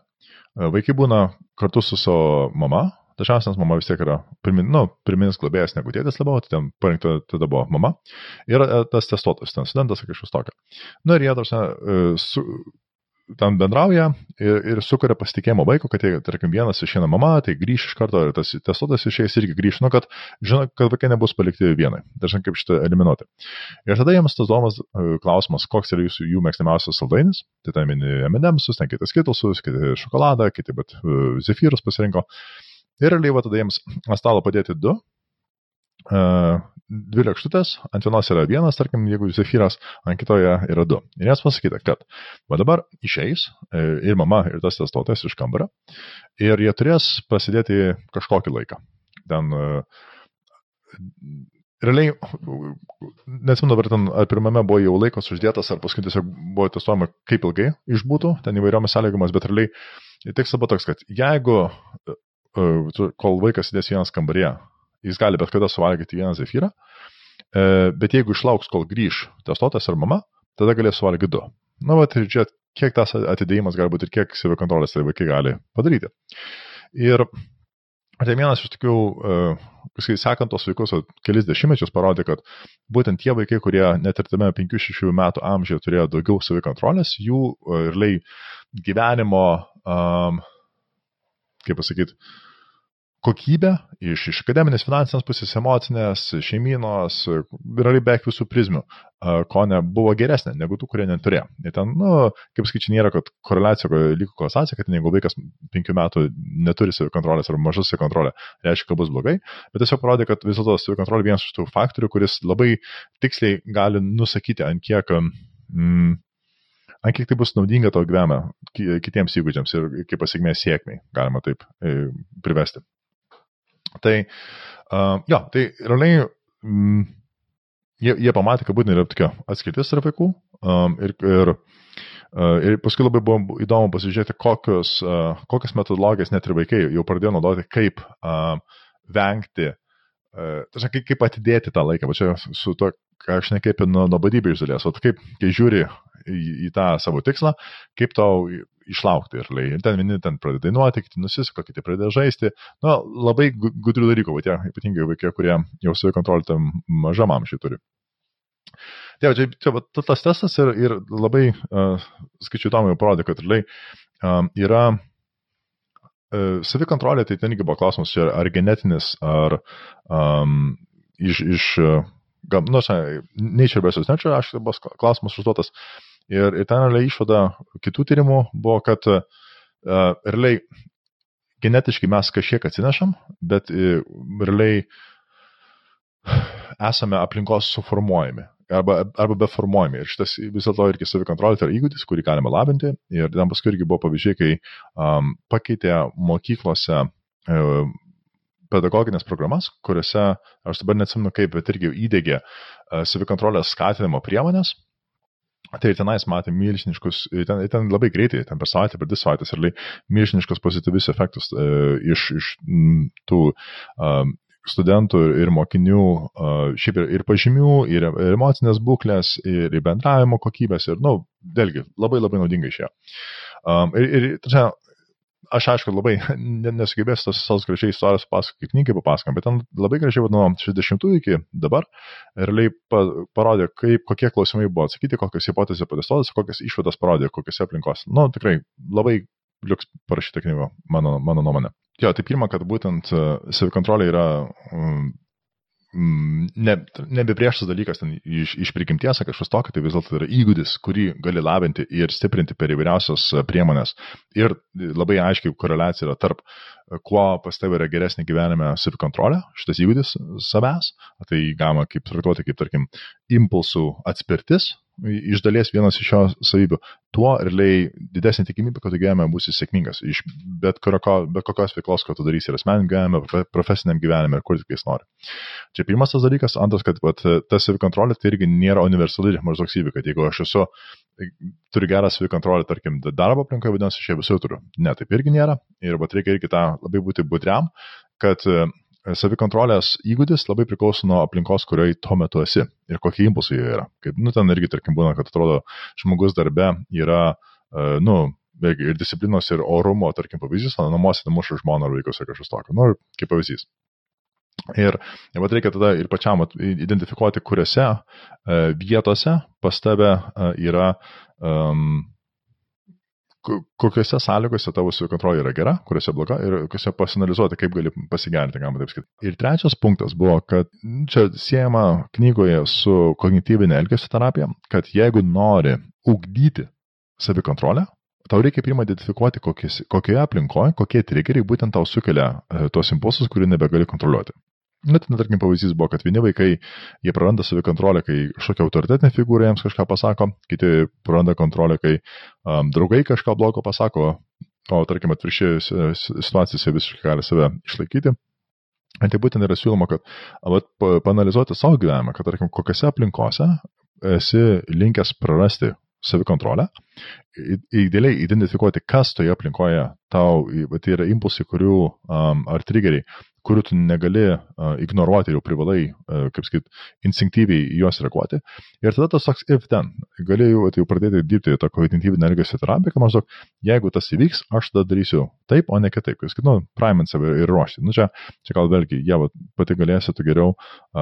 vaikai būna kartu su savo mama, dažniausiai nes mama vis tiek yra pirmin, nu, pirminis globėjas negu tėtis labiau, tai ten parinkta tada buvo mama ir e, tas testuotojas, ten studentas ar kažkas tokio. Na nu, ir jie, tarsi, su, ten bendrauja ir, ir sukuria pasitikėjimo vaiko, kad, jei, tarkim, vienas išeina mama, tai grįš iš karto ir tas testuotas išėjęs irgi grįš, nu, kad žino, kad vaikai nebus palikti vienai. Dažnai kaip šitą eliminuoti. Ir tada jiems tas domas e, klausimas, koks yra jūsų jų mėgstamiausias saldainis. Tai ten mini M&M'sus, ten kitas kitalsus, kiti šokoladą, kiti bet e, zefyrus pasirinko. Ir realiai va tada jiems ant stalo padėti du dvi lėkštutės, ant vienos yra vienas, tarkim, jeigu Zefyras, ant kitoje yra du. Ir jas pasakyta, kad va dabar išeis e, ir mama, ir tas testuotojas iš kambario, ir jie turės prasidėti kažkokį laiką. Ten e, realiai, nesimenu dabar ten, ar pirmame buvo jau laikas uždėtas, ar paskui tiesiog buvo testuojama, kaip ilgai išbūtų, ten įvairiomis sąlygomis, bet realiai tikslas buvo toks, kad jeigu, e, kol vaikas sėdės vienas kambaryje, jis gali bet kada suvalgyti vieną zefyrą, e, bet jeigu išlauks, kol grįž testuotas ar mama, tada galės suvalgyti du. Na, va, ir čia kiek tas atidėjimas gali būti ir kiek savikontrolės tai vaikai gali padaryti. Ir tai vienas iš tokių, kai sekant tos vaikus kelis dešimtmečius parodė, kad būtent tie vaikai, kurie net ir tame 5-6 metų amžiuje turėjo daugiau savikontrolės, jų e, ir gyvenimo, um, kaip pasakyti, kokybę iš, iš akademinės, finansinės pusės, emocinės, šeiminos, realiai beveik visų prizmių, ko ne buvo geresnė negu tų, kurie neturėjo. Ir ten, nu, kaip skaičiai, nėra, kad koreliacija, lygo koreliacija, kad jeigu vaikas penkių metų neturi savikontrolės ar mažas savikontrolė, reiškia, kad bus blogai, bet tiesiog parodė, kad vis dėlto savikontrolė vienas iš tų faktorių, kuris labai tiksliai gali nusakyti, ant kiek mm, ant kiek tai bus naudinga tavo gyvenime kitiems įgūdžiams ir kaip pasiekmė sėkmiai, galima taip e, privesti. Tai, uh, jo, tai realiai mm, jie, jie pamatė, kad būtent yra tokia atskirtis tarp vaikų um, ir, ir, uh, ir paskui labai buvo įdomu pasižiūrėti, kokios, uh, kokias metodologijas net ir vaikai jau pradėjo naudoti, kaip uh, vengti, uh, tačiau kaip, kaip atidėti tą laiką. Va čia su to ką aš nekaipi nuo nuobodybė iš dalies, o kaip, kai žiūri į, į tą savo tikslą, kaip tau išlaukti ir, ir ten vieni ten pradeda dainuoti, kiti nusisuka, kiti pradeda žaisti. Na, labai gudrių dalykų, va, tie ypatingai vaikai, kurie jau savikontrolę tam mažam amžiui turi. Tai čia, čia va, tas testas ir, ir labai, uh, skaičiu įdomu, jau parodė, kad realiai um, yra uh, savikontrolė, tai ten irgi buvo klausimas, čia ar genetinis, ar um, iš, iš uh, nu, nature versus nature, aš buvo klausimas užduotas. Ir, ir ten realiai išvada kitų tyrimų buvo, kad uh, realiai genetiškai mes kažkiek atsinešam, bet uh, realiai esame aplinkos suformuojami arba, arba beformuojami. Ir šitas vis dėlto irgi savikontrolė tai yra įgūdis, kurį galima labinti. Ir ten paskui irgi buvo pavyzdžiai, kai um, pakeitė mokyklose um, pedagoginės programas, kuriuose, aš dabar neatsimenu kaip, bet irgi įdėgė uh, savikontrolės skatinimo priemonės. Tai ir tenais matė milžiniškus, ten, ten labai greitai, ten per savaitę, per dvi savaitės, ir milžiniškus pozityvius efektus e, iš, iš m, tų um, studentų ir mokinių, šiaip ir, ir pažymių, ir, emocinės būklės, ir, ir bendravimo kokybės, ir, na, nu, vėlgi, labai labai naudingai išėjo. Um, ir, ir čia, aš aišku, labai [LAUGHS] nesugebėsiu tos visos gražiai istorijos pasakoti, knygai papasakom, bet ten labai gražiai, nuo 60-ųjų iki dabar, realiai pa, parodė, kaip, kokie klausimai buvo atsakyti, kokios hipotezės patestuotas, kokias išvadas parodė, kokiose aplinkos. Na, nu, tikrai labai liuks parašyta knyga, mano, mano nuomonė. Jo, tai pirma, kad būtent e, savikontrolė yra um, ne, nebepriešas dalykas ten iš, iš prigimties, kažkas tokio, tai vis dėlto yra įgūdis, kurį gali labinti ir stiprinti per įvairiausias e, priemonės. Ir labai aiškiai koreliacija yra tarp, e, kuo pas tavai yra geresnė gyvenime savikontrolė, šitas įgūdis savęs, tai galima kaip traktuoti kaip, tarkim, impulsų atspirtis, iš dalies vienas iš jo savybių, tuo realiai didesnė tikimybė, kad tu gyvenime būsi sėkmingas. Iš bet, kurio, bet kokios veiklos, ką tu darysi ir asmeniniam gyvenime, profesiniam gyvenime ir kur tik jis nori. Čia pirmas tas dalykas, antras, kad vat, ta savikontrolė tai irgi nėra universali maždaug savybė, kad jeigu aš esu, turiu gerą savikontrolę, tarkim, darbo aplinkoje, vadinasi, aš ją visur turiu. Ne, taip irgi nėra. Ir vat reikia irgi tą labai būti budriam, kad savikontrolės įgūdis labai priklauso nuo aplinkos, kurioje tuo metu esi ir kokie impulsai jie yra. Kaip, nu, ten irgi, tarkim, būna, kad atrodo, žmogus darbe yra, uh, nu, vėlgi, ir disciplinos, ir orumo, tarkim, pavyzdys, o namuose muša žmona ar vaikus ar kažkas tokio. Nu, kaip pavyzdys. Ir vat reikia tada ir pačiam identifikuoti, kuriuose uh, vietose pas tave uh, yra um, kokiuose sąlygose tavo savikontrolė yra gera, kuriuose bloga ir kokiuose pasinalizuoti, kaip gali pasigerinti, galima taip sakyti. Ir trečias punktas buvo, kad čia siejama knygoje su kognityvinė elgesio terapija, kad jeigu nori ugdyti savikontrolę, tau reikia pirmą identifikuoti, kokies, kokioje aplinkoje, kokie triggeriai būtent tau sukelia e, tuos impulsus, kurių nebegali kontroliuoti. Na, ten, tarkim, pavyzdys buvo, kad vieni vaikai, jie praranda savikontrolę, kai kažkokia autoritetinė figūra jiems kažką pasako, kiti praranda kontrolę, kai um, draugai kažką blogo pasako, o, tarkim, atviršiai situacijose visiškai gali save išlaikyti. Tai būtent yra siūloma, kad vat, panalizuoti savo gyvenimą, kad, tarkim, kokiose aplinkose esi linkęs prarasti savikontrolę, idealiai identifikuoti, kas toje aplinkoje tau, tai yra impulsai, kurių um, ar triggeriai, kurių tu negali uh, ignoruoti jau privalai, uh, kaip sakyt, instinktyviai juos reaguoti. Ir tada tas toks if ten. Gali jau, tai jau pradėti dirbti tą kognityvinę elgesio terapiją, kad maždaug, jeigu tas įvyks, aš tada darysiu taip, o ne kitaip. Sakyt, nu, primint save ir ruošti. Nu, čia, čia gal vėlgi, jie ja, pati galėsite geriau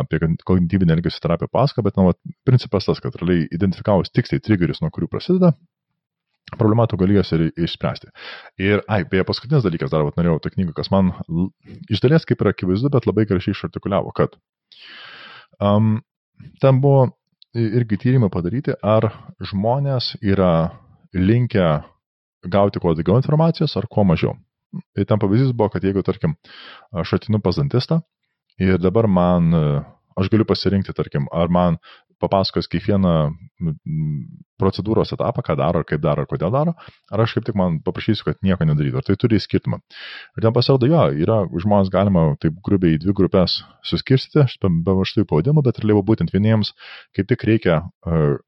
apie kognityvinę elgesio terapiją pasako, bet, nu, va, principas tas, kad realiai identifikavus tiksliai triggerius, nuo kurių prasideda, problemą tu gali jas ir išspręsti. Ir, ai, beje, paskutinis dalykas, dar vat, norėjau tą knygą, kas man iš dalies kaip ir akivaizdu, bet labai gražiai išartikuliavo, kad um, ten buvo irgi tyrimai padaryti, ar žmonės yra linkę gauti kuo daugiau informacijos ar kuo mažiau. Ir ten pavyzdys buvo, kad jeigu, tarkim, aš atinu pas dantistą ir dabar man, aš galiu pasirinkti, tarkim, ar man papasakos kiekvieną procedūros etapą, ką daro, kaip daro, kodėl daro, ar aš kaip tik man paprašysiu, kad nieko nedarytų, ar tai turi skirtumą. Ir ten pasirodo, jo, yra žmonės galima taip grubiai į dvi grupės suskirstyti, be štai pavadinu, bet realiai būtent vieniems kaip tik reikia uh,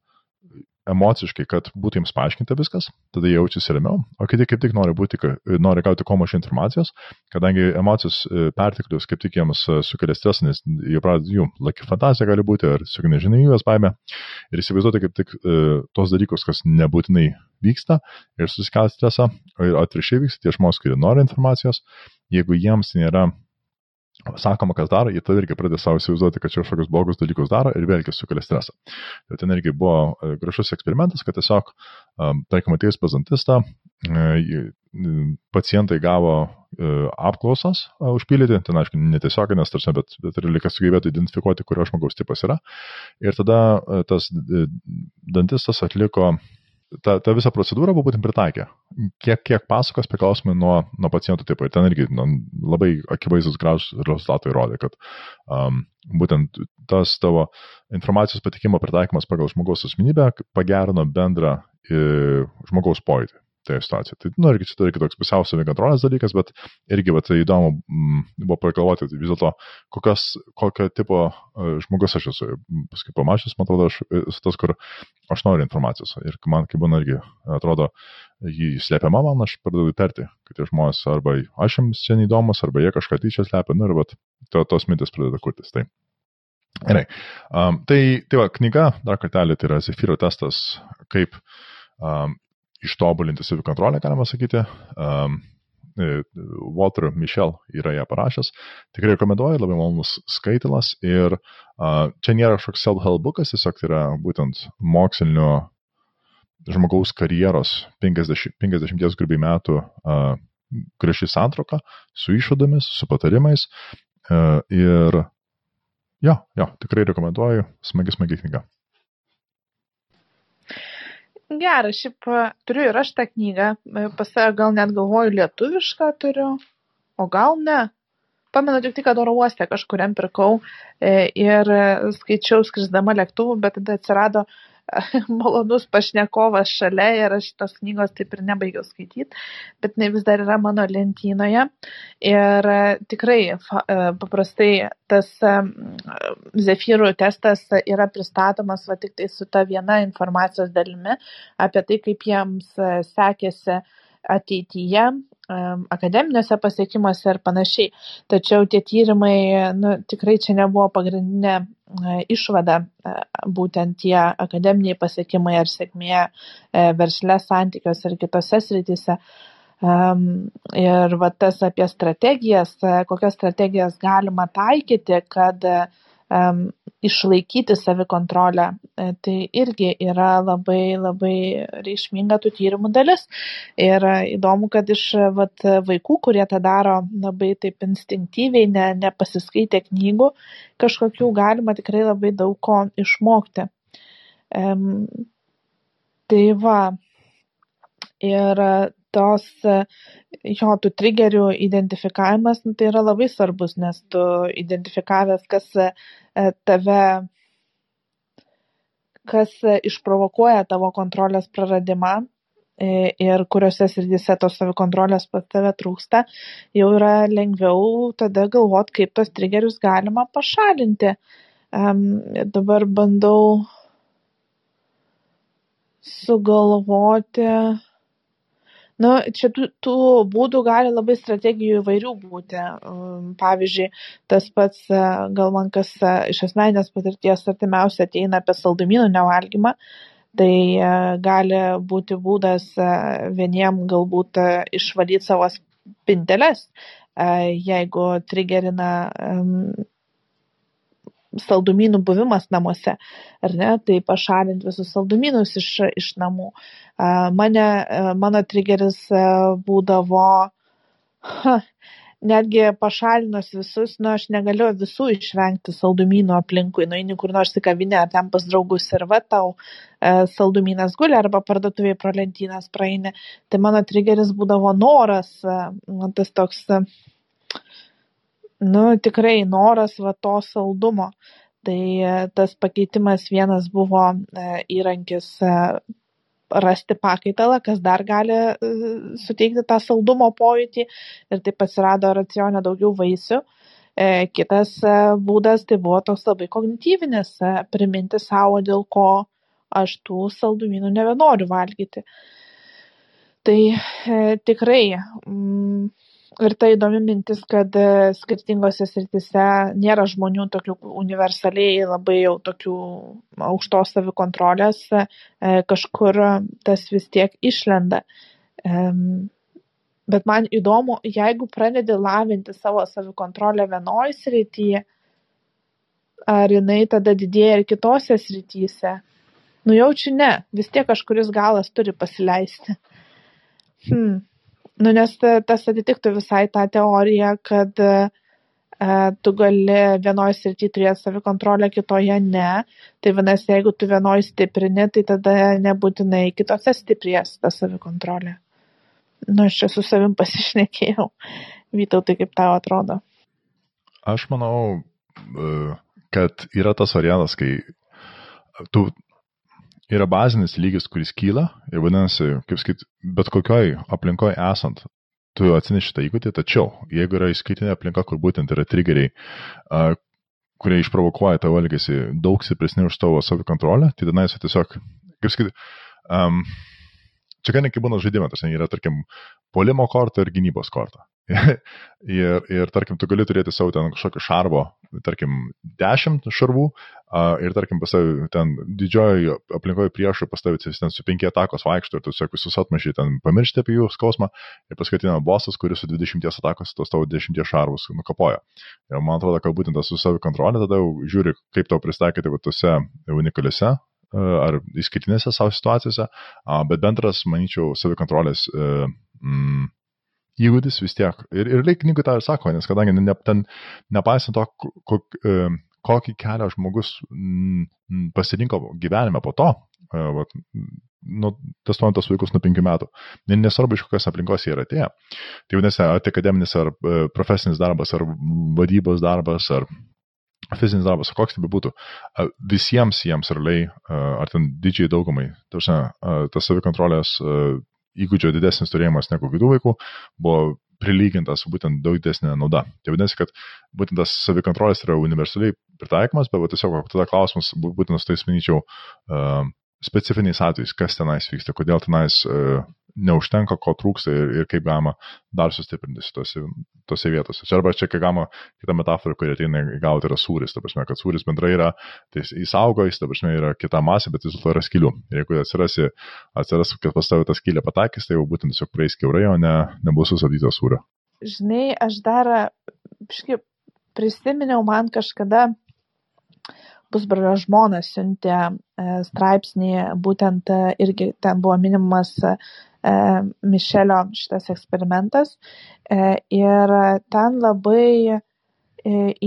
emociškai, kad būtų jiems paaiškinta viskas, tada jaučiasi ramiau, o kiti kaip tik nori, būti, nori gauti kuo mažiau informacijos, kadangi emocijos e, perteklius kaip tik jiems e, sukelia stresą, nes jie pradeda jų laki fantazija gali būti ar su nežinomybės baime ir įsivaizduoti kaip tik e, tos dalykus, kas nebūtinai vyksta ir susikels stresą, ir atvirkščiai vyksta tie žmonės, kurie nori informacijos, jeigu jiems nėra sakoma, kas daro, jie tada irgi pradeda savo įsivaizduoti, kad čia kažkokius blogus dalykus daro ir vėlgi sukelia stresą. Tai ten irgi buvo e, gražus eksperimentas, kad tiesiog, tarkim, atėjus pas dantistą, e, pacientai gavo e, apklausas užpildyti, ten aišku, netiesioginės, tarsi, bet, bet ir likas sugebėtų identifikuoti, kurio žmogaus tipas yra. Ir tada tas dantistas atliko ta, ta visa procedūra buvo būtent pritaikė. Kiek, kiek pasakos priklausomai nuo, nuo pacientų tipo. Ir ten irgi nu, labai akivaizdus gražus rezultatai rodė, kad um, būtent tas tavo informacijos patikimo pritaikymas pagal žmogaus asmenybę pagerino bendrą žmogaus pojūtį toje situacijoje. Tai, nu, irgi čia irgi toks pusiau savikontrolės dalykas, bet irgi, bet tai įdomu m, buvo pagalvoti vis dėlto, kokios, kokio tipo uh, žmogus aš esu. Paskui pamačius, man atrodo, aš esu tas, kur aš noriu informacijos. Ir man, kaip būna irgi, atrodo, jį slepiama man, aš pradedu įtarti, kad tie žmonės arba aš jiems čia neįdomus, arba jie kažką tyčia slepia, nu ir vat, to, tos mintis pradeda kurtis. Tai. Gerai. Um, tai, tai va, knyga, dar kartelį, tai yra Zephyro testas, kaip um, ištobulinti savikontrolę, galima sakyti. Um, Walter Michel yra ją parašęs. Tikrai rekomenduoju, labai malonus skaitilas. Ir uh, čia nėra kažkoks self-help bookas, tiesiog tai yra būtent mokslinio žmogaus karjeros 50, 50 grubiai metų uh, graži santroka su išvadomis, su patarimais. Uh, ir jo, jo, tikrai rekomenduoju, smagi, smagi knyga. Geras, šiaip turiu ir aš tą knygą, pas save gal net galvoju lietuvišką turiu, o gal ne. Pamenu tik tai, kad oro uoste kažkuriam pirkau e, ir skaičiau skrisdama lėktuvu, bet tada atsirado [LAUGHS] malonus pašnekovas šalia ir aš tos knygos taip ir nebaigiau skaityti, bet jinai vis dar yra mano lentynoje. Ir e, tikrai e, paprastai tas e, Zefyrų testas yra pristatomas va tik tai su ta viena informacijos dalimi apie tai, kaip jiems sekėsi ateityje akademiniuose pasiekimuose ir panašiai. Tačiau tie tyrimai nu, tikrai čia nebuvo pagrindinė e, išvada, e, būtent tie akademiniai pasiekimai ar sėkmė e, verslė santykiuose ir kitose srityse. Ir va tas apie strategijas, kokias strategijas galima taikyti, kad um, išlaikyti savikontrolę. E, tai irgi yra labai labai reikšminga tų tyrimų dalis. Ir įdomu, kad iš vat, vaikų, kurie tą daro labai taip instinktyviai, ne, nepasiskaitę knygų, kažkokių galima tikrai labai daug ko išmokti. Um, tai va. Ir tos jo tų trigerių identifikavimas nu, tai yra labai svarbus, nes tu identifikavęs, kas e, tave, kas išprovokuoja tavo kontrolės praradimą e, ir kuriuose srityse tos savikontrolės pas tave trūksta, jau yra lengviau tada galvot, kaip tos trigerius galima pašalinti. Um, dabar bandau sugalvoti nu čia tų tų būdų gali labai strategijų įvairių būti. Um, pavyzdžiui tas pats e, gal man kas e, iš asmeninės patirties artimiausia ateina apie saldumynų nevalgymą tai e, gali būti būdas vieniem galbūt išvalyt savo spinteles jeigu trigerina saldumynų buvimas namuose, ar ne, tai pašalinti visus saldumynus iš, iš namų. Mane, mano trigeris būdavo, ha, netgi pašalinus visus, nu aš negaliu visų išvengti saldumynų aplinkui, nueini kur nors į kavinę ar ten pas draugus ir va tau e, saldumynas guli arba parduotuvėje pro lentynas praeini. Tai mano trigeris būdavo noras, e, tas toks nu tikrai noras va to saldumo. Tai e, tas pakeitimas vienas buvo e, įrankis e, rasti pakaitalą, kas dar gali suteikti tą saldumo pojūtį ir taip atsirado racione daugiau vaisių. Kitas būdas tai buvo toks labai kognityvinis, priminti savo, dėl ko aš tų saldumynų nebenoriu valgyti. Tai tikrai mm, ir ta įdomi mintis, kad e, skirtingose sritise nėra žmonių tokių universaliai labai jau tokių aukštos savikontrolės, e, kažkur tas vis tiek išlenda. Bet man įdomu, jeigu pradedi lavinti savo savikontrolę vienoje srityje, ar jinai tada didėja ir kitose srityse. Nujaučiu ne, vis tiek kažkuris galas turi pasileisti. Hmm. Nu, nes tas atitiktų visai tą teoriją, kad e, tu gali vienoje srityje turėti savikontrolę, kitoje ne. Tai vadinasi, jeigu tu vienoje stiprini, tai tada nebūtinai kitose stiprės ta savikontrolė. Nu, aš čia su savim [LAUGHS] pasišnekėjau. Vytau, tai kaip tau atrodo? Aš manau, e, kad yra tas variantas, kai tu yra bazinis lygis, kuris kyla ir vadinasi, kaip sakyt, bet kokioj aplinkoje esant, tu atsineši tą įgūdį, tačiau jeigu yra įskaitinė aplinka, kur būtent yra trigeriai, kurie išprovokuoja tavo elgesį daug stipresni už tavo savikontrolę, tai tada jis tiesiog, kaip sakyti, um, čia nekai būna žaidime, tas yra, tarkim, polimo korta ir gynybos korta. [LAUGHS] ir, ir, tarkim, tu gali turėti savo ten kažkokį šarvo, tarkim, 10 šarvų uh, ir, tarkim, pas tavai ten didžioji aplinkoje priešų pas tavai ten su 5 atakos vaikšto ir tu tiesiog visus atmažai ten pamiršti apie jų skausmą ir paskui ateina bosas, kuris su 20 atakos tos tavo 10 šarvus nukapoja. Ir man atrodo, kad būtent tas su savikontrolė tada jau žiūri, kaip tau pristaikyti va tose unikaliuose ar įskaitinėse savo situacijose, bet bendras, manyčiau, savikontrolės mm, įgūdis vis tiek. Ir, ir reik knygų tą ir sako, nes kadangi ne, ten, nepaisant to, kok, e, kokį kelią žmogus pasirinko gyvenime po to, e, vat, nu, testuojant tos vaikus nuo penkių metų. Nesvarbu, iš kokios aplinkos jie yra atėję. Tai vadinasi, ar tai akademinis, ar e, profesinis darbas, ar vadybos darbas, ar fizinis darbas, koks tai bebūtų, visiems jiems realiai, ar ten didžiai daugumai, tas savikontrolės įgūdžio didesnis turėjimas negu kitų vaikų buvo prilygintas būtent daug didesnė nauda. Tai vadinasi, kad būtent tas savikontrolės yra universaliai pritaikomas, bet tiesiog tada klausimas būtent su tais, manyčiau, specifiniais atvejais, kas tenais vyksta, kodėl tenais neužtenka, ko trūksta ir, ir kaip galima dar sustiprinti tose, tose vietose. Čia arba čia, kai galima kitą metaforą, kuri ateina į galvą, tai yra sūris. Ta prasme, kad sūris bendrai yra, tai jis auga, jis, ta prasme, yra kita masė, bet vis dėlto yra skilių. Ir jeigu atsirasi, atsiras, kad pas tavę tą skylę patakys, tai jau būtent tiesiog praeis keurai, o ne, nebus susabdytas sūrio. Žinai, aš dar, kažkaip, prisiminiau man kažkada pusbrolio žmona siuntė e, straipsnį, būtent e, irgi ten buvo minimas Mišelio šitas eksperimentas. E, ir ten labai e,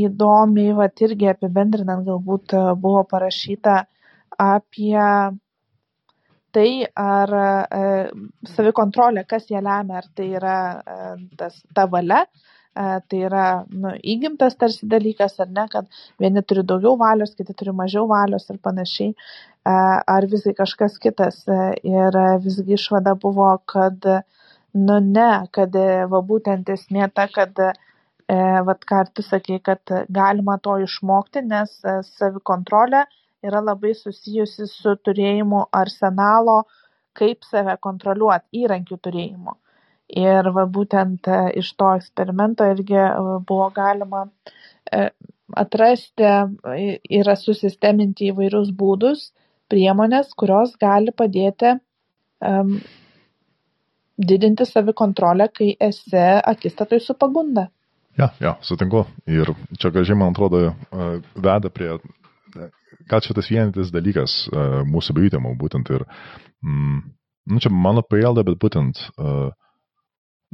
įdomiai, va irgi apibendrinant, galbūt buvo parašyta apie tai, ar savikontrolė, kas ją lemia, ar tai yra tas, ta valia, tai yra nu, įgimtas tarsi dalykas ar ne, kad vieni turi daugiau valios, kiti turi mažiau valios ir panašiai, ar visgi kažkas kitas. Ir visgi išvada buvo, kad nu ne, kad va būtent esmė ta, kad vat ką tu sakai, kad galima to išmokti, nes savikontrolė yra labai susijusi su turėjimu arsenalo, kaip save kontroliuoti, įrankių turėjimu ir va būtent e, iš to eksperimento irgi e, buvo galima e, atrasti ir susisteminti įvairius būdus, priemonės, kurios gali padėti um, didinti savikontrolę, kai esi akistatoj su pagunda. Ja, ja, sutinku. Ir čia, kažkai, man atrodo, veda prie, ką čia tas vienintis dalykas mūsų bevytėmų, būtent ir, mm, nu, čia mano prielda, bet būtent uh,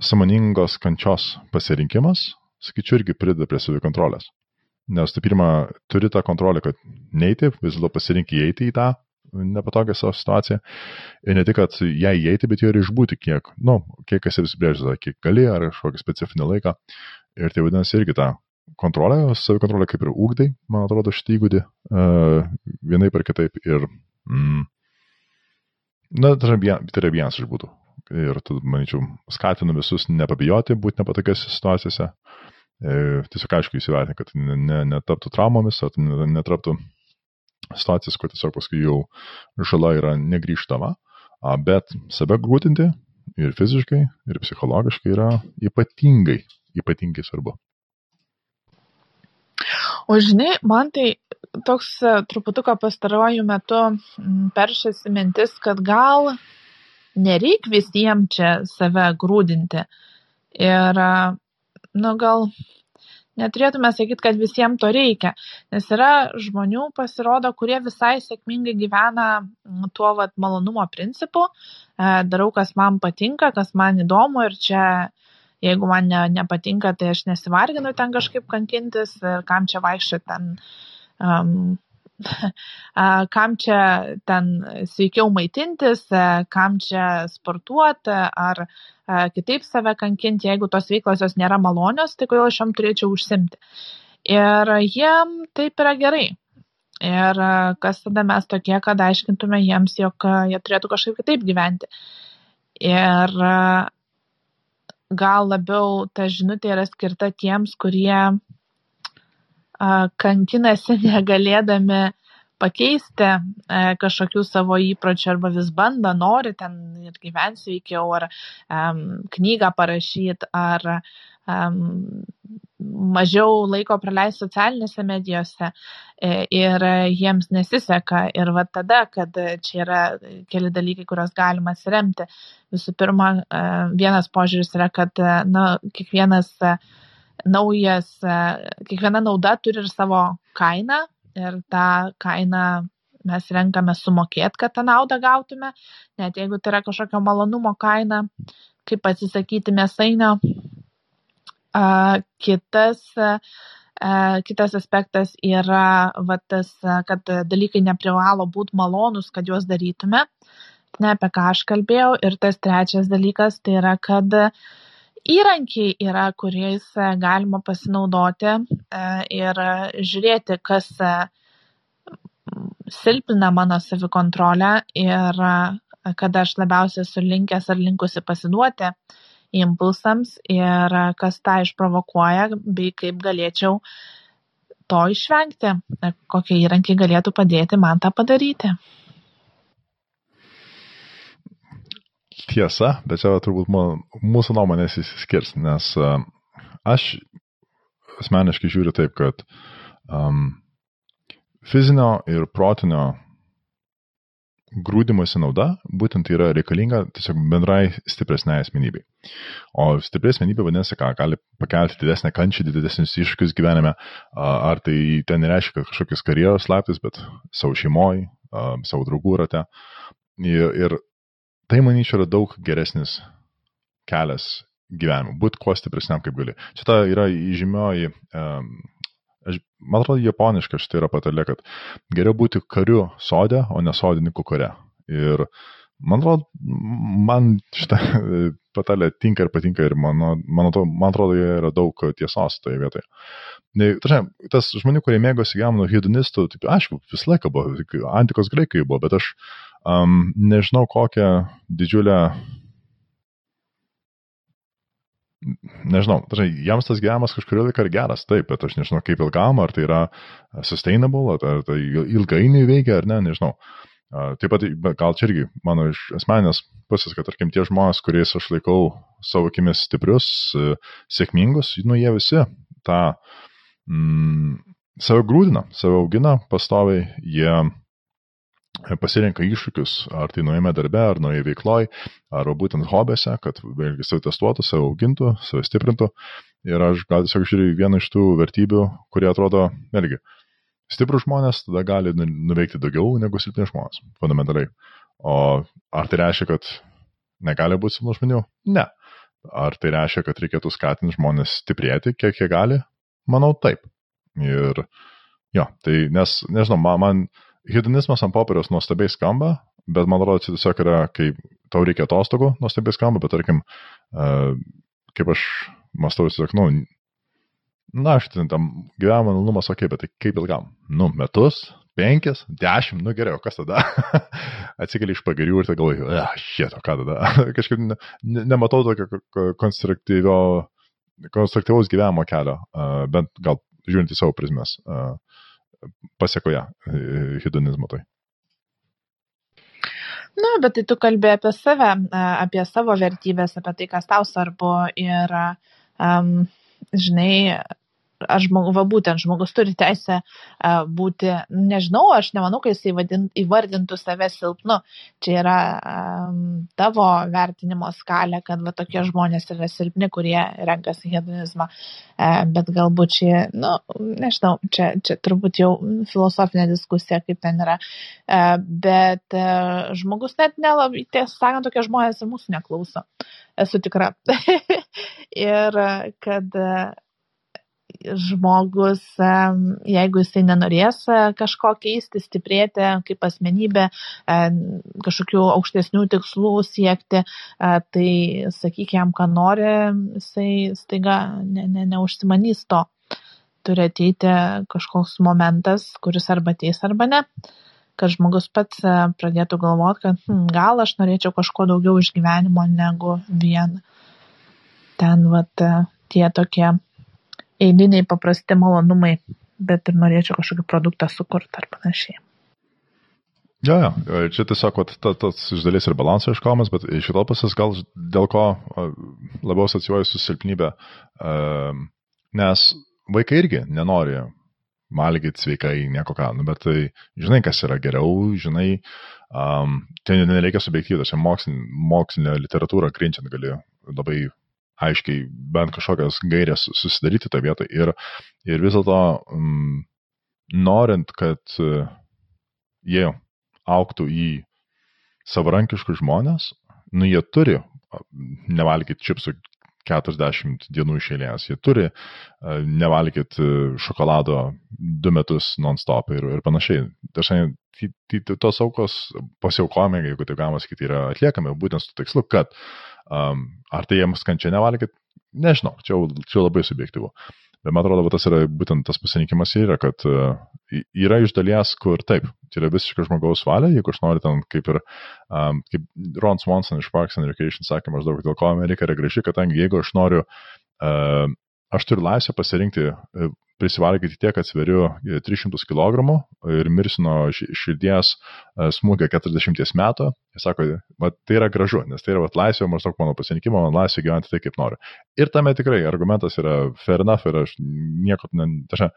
samoningos kančios pasirinkimas, sakyčiau, irgi prideda prie savikontrolės. Nes tu pirmą turi tą kontrolę, kad neiti, vis dėlto pasirinkti įeiti į tą nepatogią savo situaciją. Ir ne tik, kad ją įeiti, bet ir išbūti kiek, nu, kiek esi apsibrėžęs, kiek gali, ar kažkokį specifinį laiką. Ir tai vadinasi irgi tą kontrolę, savikontrolę kaip ir ūkdai, man atrodo, šitą įgūdį uh, vienai per kitaip. Ir, mm, na, tai yra vienas iš būdų ir, manyčiau, skatinu visus nepabijoti būti nepatogiose situacijose. E, tiesiog aišku įsivertinti, kad netaptų traumomis, ar netaptų situacijas, kur tiesiog paskui jau žala yra negryžtama, bet save grūtinti ir fiziškai, ir psichologiškai yra ypatingai, ypatingai svarbu. O žinai, man tai toks e, truputuką pastaruoju metu peršasi mintis, kad gal nereik visiems čia save grūdinti. Ir, e, nu, gal neturėtume sakyti, kad visiems to reikia, nes yra žmonių, pasirodo, kurie visai sėkmingai gyvena tuo vat, malonumo principu, e, darau, kas man patinka, kas man įdomu ir čia jeigu man ne, nepatinka, tai aš nesivarginu ten kažkaip kankintis ir kam čia vaikščioti ten. Um, [LAUGHS] kam čia ten sveikiau maitintis, kam čia sportuoti ar kitaip save kankinti, jeigu tos veiklos jos nėra malonios, tai kodėl aš jam turėčiau užsimti. Ir jiem taip yra gerai. Ir kas tada mes tokie, kad aiškintume jiems, jog jie turėtų kažkaip kitaip gyventi. Ir gal labiau ta žinutė yra skirta tiems, kurie kankinasi [LAUGHS] negalėdami pakeisti kažkokių savo įpročių arba vis bando, nori ten ir gyventi sveikiau, ar um, knygą parašyti, ar um, mažiau laiko praleisti socialinėse medijose e, ir jiems nesiseka. Ir va tada, kad čia yra keli dalykai, kuriuos galima atsiremti. Visų pirma, e, vienas požiūris yra, kad na, kiekvienas naujas, kiekviena nauda turi ir savo kainą ir tą kainą mes renkame sumokėti, kad tą naudą gautume, net jeigu tai yra kažkokio malonumo kaina, kaip atsisakyti mėsainio Kitas, kitas aspektas yra va, tas, kad dalykai neprivalo būti malonus, kad juos darytume. Ne apie ką aš kalbėjau. Ir tas trečias dalykas tai yra, kad įrankiai yra, kuriais galima pasinaudoti ir žiūrėti, kas silpina mano savikontrolę ir kada aš labiausiai esu linkęs ar linkusi pasiduoti impulsams ir kas tą išprovokuoja bei kaip galėčiau to išvengti, kokie įrankiai galėtų padėti man tą padaryti. Tiesa, bet čia turbūt mūsų nuomonės įsiskirs, nes aš asmeniškai žiūriu taip, kad um, fizinio ir protinio grūdimosi nauda būtent yra reikalinga tiesiog bendrai stipresnei asmenybei. O stipri asmenybė vadinasi, ką gali pakelti didesnę kančią, didesnius iššūkius gyvenime, ar tai ten nereiškia, kad kažkokios karjeros slaptis, bet savo šeimoje, savo draugų rate. Ir, ir tai, manyčiau, yra daug geresnis kelias gyvenimui, būti kuo stipresniam kaip gali. Ta yra įžymioji um, Aš, man atrodo, japoniška šitai yra patarlė, kad geriau būti kariu sode, o ne sodininku kare. Ir man atrodo, man šitą [LAUGHS] patarlė tinka ir patinka ir man, man, atrodo, man atrodo, joje yra daug tiesos toje vietoje. Tačiau, tas žmonių, kurie mėgosi gyvenimo hedonistų, taip, aišku, visą laiką buvo, antikos graikai buvo, bet aš um, nežinau, kokią didžiulę nežinau, dažnai jiems tas gyvenimas kažkurio laiko yra geras, taip, bet aš nežinau kaip ilgam, ar tai yra sustainable, ar tai ilgainiui veikia, ar ne, nežinau. Taip pat, gal čia irgi mano iš asmenės pusės, kad, tarkim, tie žmonės, kuriais aš laikau savo akimis stiprius, sėkmingus, nu, jie visi tą mm, save grūdina, save augina pastoviai, jie pasirenka iššūkius, ar tai nuėjame darbe, ar nuėjame veikloj, ar būtent hobėse, kad vėlgi save testuotų, save augintų, save stiprintų. Ir aš gal tiesiog žiūriu vieną iš tų vertybių, kurie atrodo, vėlgi, stiprus žmonės tada gali nu, nuveikti daugiau negu silpni žmonės, fundamentaliai. O ar tai reiškia, kad negali būti silpnų žmonių? Ne. Ar tai reiškia, kad reikėtų skatinti žmonės stiprėti, kiek jie gali? Manau, taip. Ir jo, tai nes, nežinau, man, man hedonizmas ant popieriaus nuostabiai skamba, bet man atrodo, čia tiesiog yra, kai tau reikia atostogų, nuostabiai skamba, bet tarkim, uh, kaip aš mastau, tiesiog, nu, na, aš ten tam gyvenimo malonumas, okei, okay, bet tai kaip ilgam? Nu, metus, penkis, dešimt, nu gerai, o kas tada? [LAUGHS] Atsikeli iš pagirių ir tai galvoju, ah, šito, ką tada? [LAUGHS] Kažkaip ne, ne, nematau tokio konstruktyvaus gyvenimo kelio, uh, bent gal žiūrint į savo prizmes. Uh, pasiekoje hedonizmo tai. Na, bet tai tu kalbė apie save, apie savo vertybės, apie tai, kas tau svarbu ir, um, žinai, ar žmogus, va būtent žmogus turi teisę būti, nežinau, aš nemanau, kad jisai vadin, įvardintų save silpnu. Čia yra um, tavo vertinimo skalė, kad va tokie žmonės yra silpni, kurie renkasi hedonizmą. Uh, bet galbūt čia, nu, nežinau, čia, čia turbūt jau filosofinė diskusija, kaip ten yra. Uh, bet uh, žmogus net nelabai, tiesą sakant, tokie žmonės ir mūsų neklauso. Esu tikra. [LAUGHS] ir kad žmogus, jeigu jisai nenorės e, kažko keisti, stiprėti kaip asmenybė, e, kažkokių aukštesnių tikslų siekti, e, tai sakyk jam, ką nori, jisai staiga ne, ne, neužsimanys to. Turi ateiti kažkoks momentas, kuris arba ateis arba ne kad žmogus pats pradėtų galvoti, kad hm, gal aš norėčiau kažko daugiau iš gyvenimo negu vien ten vat, tie tokie eiliniai paprasti malonumai, bet ir norėčiau kažkokį produktą sukurti ar panašiai. Jo, jo, čia tiesiog vat, ta, tas iš dalies ir balanso iškomas, bet iš kitos pusės gal dėl ko labiau asocijuoju su silpnybė, nes vaikai irgi nenori valgyti sveikai, nieko ką, nu, bet tai žinai, kas yra geriau, žinai, um, ten nereikia subjektyvus, mokslinė, mokslinė literatūra krinčiant gali labai aiškiai bent kažkokias gairias susidaryti tą vietą ir, ir vis dėlto mm, norint, kad jie auktų į savarankiškus žmonės, nu jie turi nevalgyti čipsų 40 dienų išėlės, jie turi e, nevalgyti e, šokolado du metus non-stop ir, ir panašiai. Dažnai tos aukos pasiaukojame, jeigu taip galima sakyti, yra atliekami būtent su tikslu, kad Um, ar tai jiems kančia nevalgyti? Nežinau, čia, čia labai subjektyvu. Bet man atrodo, tas yra būtent tas pasirinkimas yra, kad uh, yra iš dalies, kur taip, tai yra visiškai žmogaus valia, jeigu aš noriu ten kaip ir, um, kaip Ron Swanson iš Parks and Recreation sakė maždaug, dėl ko Amerika yra graži, kadangi jeigu aš noriu, uh, aš turiu laisvę pasirinkti uh, prisivalgyti tiek, kad sveriu 300 kg ir mirsiu nuo širdies e, smūgio 40 metų. Jis sako, tai yra gražu, nes tai yra vat, laisvė, maždaug mano pasirinkimo, man laisvė gyventi tai, kaip noriu. Ir tame tikrai argumentas yra fair enough ir aš nieko, taša,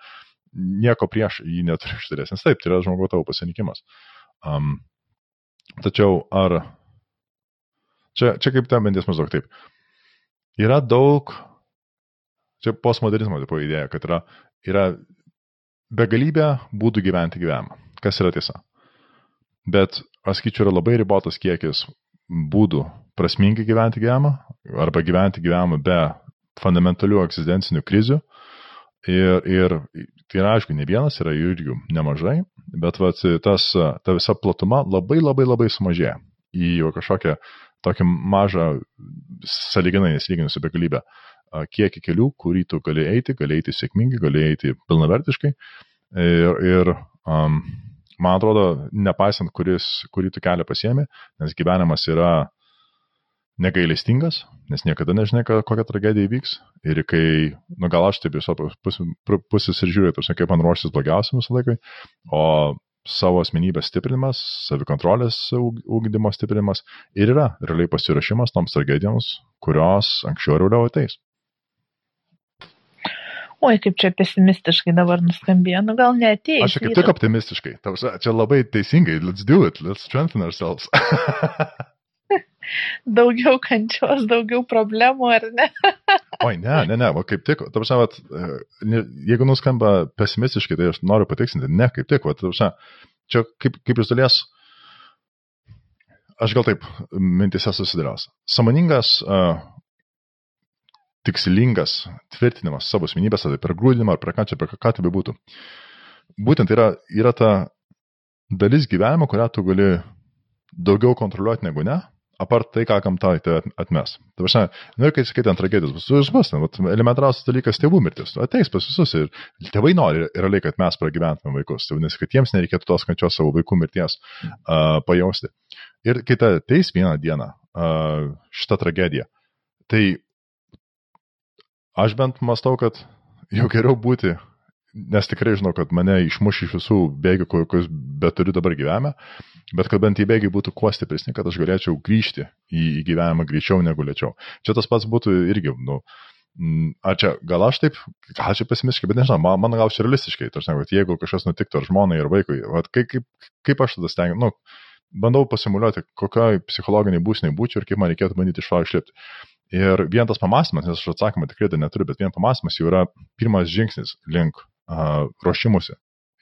nieko prieš jį neturiu ištarės, nes taip, tai yra žmogaus tavo pasirinkimas. Um, tačiau ar čia, čia kaip ta mintis maždaug taip. Yra daug Čia postmodernizmo tipo idėja, kad yra yra begalybė būdų gyventi gyvenimą. Kas yra tiesa. Bet aš skaičiu, yra labai ribotas kiekis būdų prasmingai gyventi gyvenimą arba gyventi gyvenimą be fundamentalių egzistencinių krizių. Ir, ir tai yra, aišku, ne vienas, yra jų ir jų nemažai, bet vat, tas, ta visa platuma labai labai labai sumažėja į kažkokią tokią mažą, saliginai nesilyginus su begalybė kiekį kelių, kurį tu gali eiti, gali eiti sėkmingai, gali eiti pilnavertiškai. Ir, ir um, man atrodo, nepaisant, kuris, kurį tu kelią pasiemi, nes gyvenimas yra negailestingas, nes niekada nežinai, kokia tragedija įvyks. Ir kai, nu gal aš taip pus, pusės ir žiūrėjau, tarsi kaip man ruoštis blogiausiam visą laiką, o savo asmenybės stiprinimas, savikontrolės ūkdymo stiprinimas ir yra realiai pasirašymas toms tragedijoms, kurios anksčiau ar vėliau ateis. Oi, kaip čia pesimistiškai dabar nuskambėjo, nu gal neatėjo. Aš kaip tik optimistiškai. Tavsa, čia labai teisingai, let's do it, let's strengthen ourselves. [LAUGHS] daugiau kančios, daugiau problemų, ar ne? [LAUGHS] Oi, ne, ne, ne, o kaip tik, tavsa, vat, jeigu nuskamba pesimistiškai, tai aš noriu patiksinti, ne, kaip tik, vat, tavsa, čia kaip, kaip iš dalies, aš gal taip mintise susidėlios. Samoningas uh, tikslingas tvirtinimas savo asmenybės, ar tai per grūdinimą, ar per ką čia, per ką tai bebūtų. Būtent yra, yra ta dalis gyvenimo, kurią tu gali daugiau kontroliuoti negu ne, apart tai, ką gamta tai atmes. Tai prasme, nu kai sakai ten tragedijos, bus, bus, bus elementariausias dalykas tėvų mirtis. Ateis pas visus ir tėvai nori realiai, kad mes pragyventume vaikus. Tai vadinasi, kad jiems nereikėtų tos kančios savo vaikų mirties uh, pajausti. Ir kai ta ateis vieną dieną uh, šitą tragediją, tai aš bent mastau, kad jau geriau būti nes tikrai žinau, kad mane išmuš iš visų bėgių, kokius bet turiu dabar gyvenime, bet kad bent tie bėgiai būtų kuo stipresni, kad aš galėčiau grįžti į, į gyvenimą greičiau negu lėčiau. Čia tas pats būtų irgi, nu, Ar čia, gal aš taip, gal čia pesimistiškai, bet nežinau, man, mano gal čia realistiškai, tarsi, kad jeigu kažkas nutiktų ar žmonai, ar vaikui, vat, kaip, kaip, kaip aš tada stengiu, nu, bandau pasimuliuoti, kokioj psichologiniai būsniai būčiau ir kaip man reikėtų bandyti iš to išlipti. Ir vien tas pamastymas, nes aš atsakymą tikrai tai neturiu, bet vien pamastymas jau yra pirmas žingsnis link uh, ruošimusi.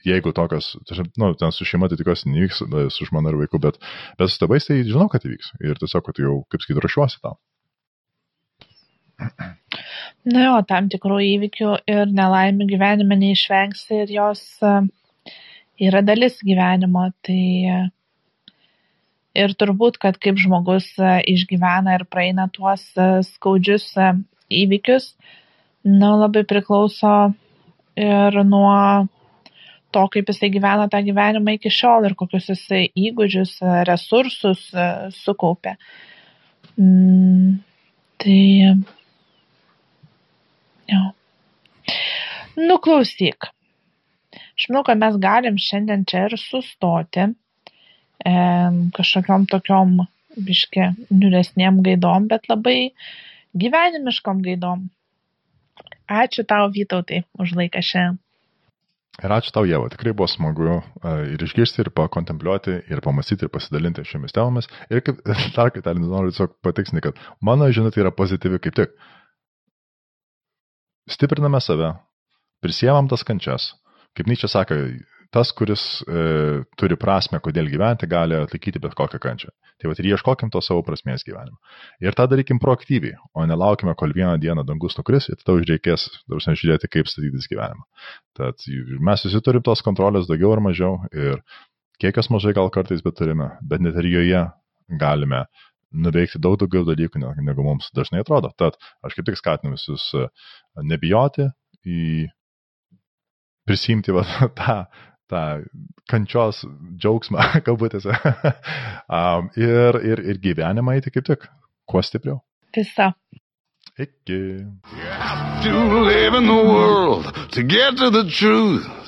Jeigu tokios, nu, ten su šeima tai tikiuosi nevyks, su žmona ir vaiku, bet, bet su tėvais tai žinau, kad įvyks. Ir tiesiog, kad jau, kaip sakyti, ruošiuosi tam. Na jo, tam tikrų įvykių ir nelaimių gyvenime neišvengsi ir jos yra dalis gyvenimo. Tai ir turbūt, kad kaip žmogus e, išgyvena ir praeina tuos e, skaudžius e, įvykius, na, labai priklauso ir nuo to, kaip jisai gyvena tą gyvenimą iki šiol ir kokius jisai įgūdžius, resursus sukaupė. Mm, tai, jo. Nuklausyk. Aš manau, kad mes galim šiandien čia ir sustoti kažkokiom tokiom biški niuresnėm gaidom, bet labai gyvenimiškom gaidom. Ačiū tau, Vytautai, už laiką šiandien. Ir ačiū tau, Jėva. Tikrai buvo smagu ir išgirsti, ir pakontempliuoti, ir pamastyti, ir pasidalinti šiomis temomis. Ir kaip [LAUGHS] dar kartą noriu tiesiog patikslinti, kad mano žinutė yra pozityvi kaip tik. Stipriname save, prisiemam tas kančias. Kaip Nyčia sako, tas, kuris e, turi prasme, kodėl gyventi, gali atlaikyti bet kokią kančią. Tai va ir ieškokim to savo prasmės gyvenimo. Ir tą darykim proaktyviai, o nelaukime, kol vieną dieną dangus nukris ir tada užreikės, dabar žiūrėti, kaip statytis gyvenimą. Tad mes visi turim tos kontrolės daugiau ar mažiau ir kiek jos mažai gal kartais bet turime, bet net ir joje galime nuveikti daug daugiau dalykų, negu mums dažnai atrodo. Tad aš kaip tik skatinu visus e, nebijoti į prisimti va, [LAUGHS] tą tą kančios džiaugsmą, [LAUGHS] kabutėse, um, ir, ir, ir gyvenimą eiti kaip tik, kuo stipriau. Visa. Iki. You have to live in the world to get to the truth.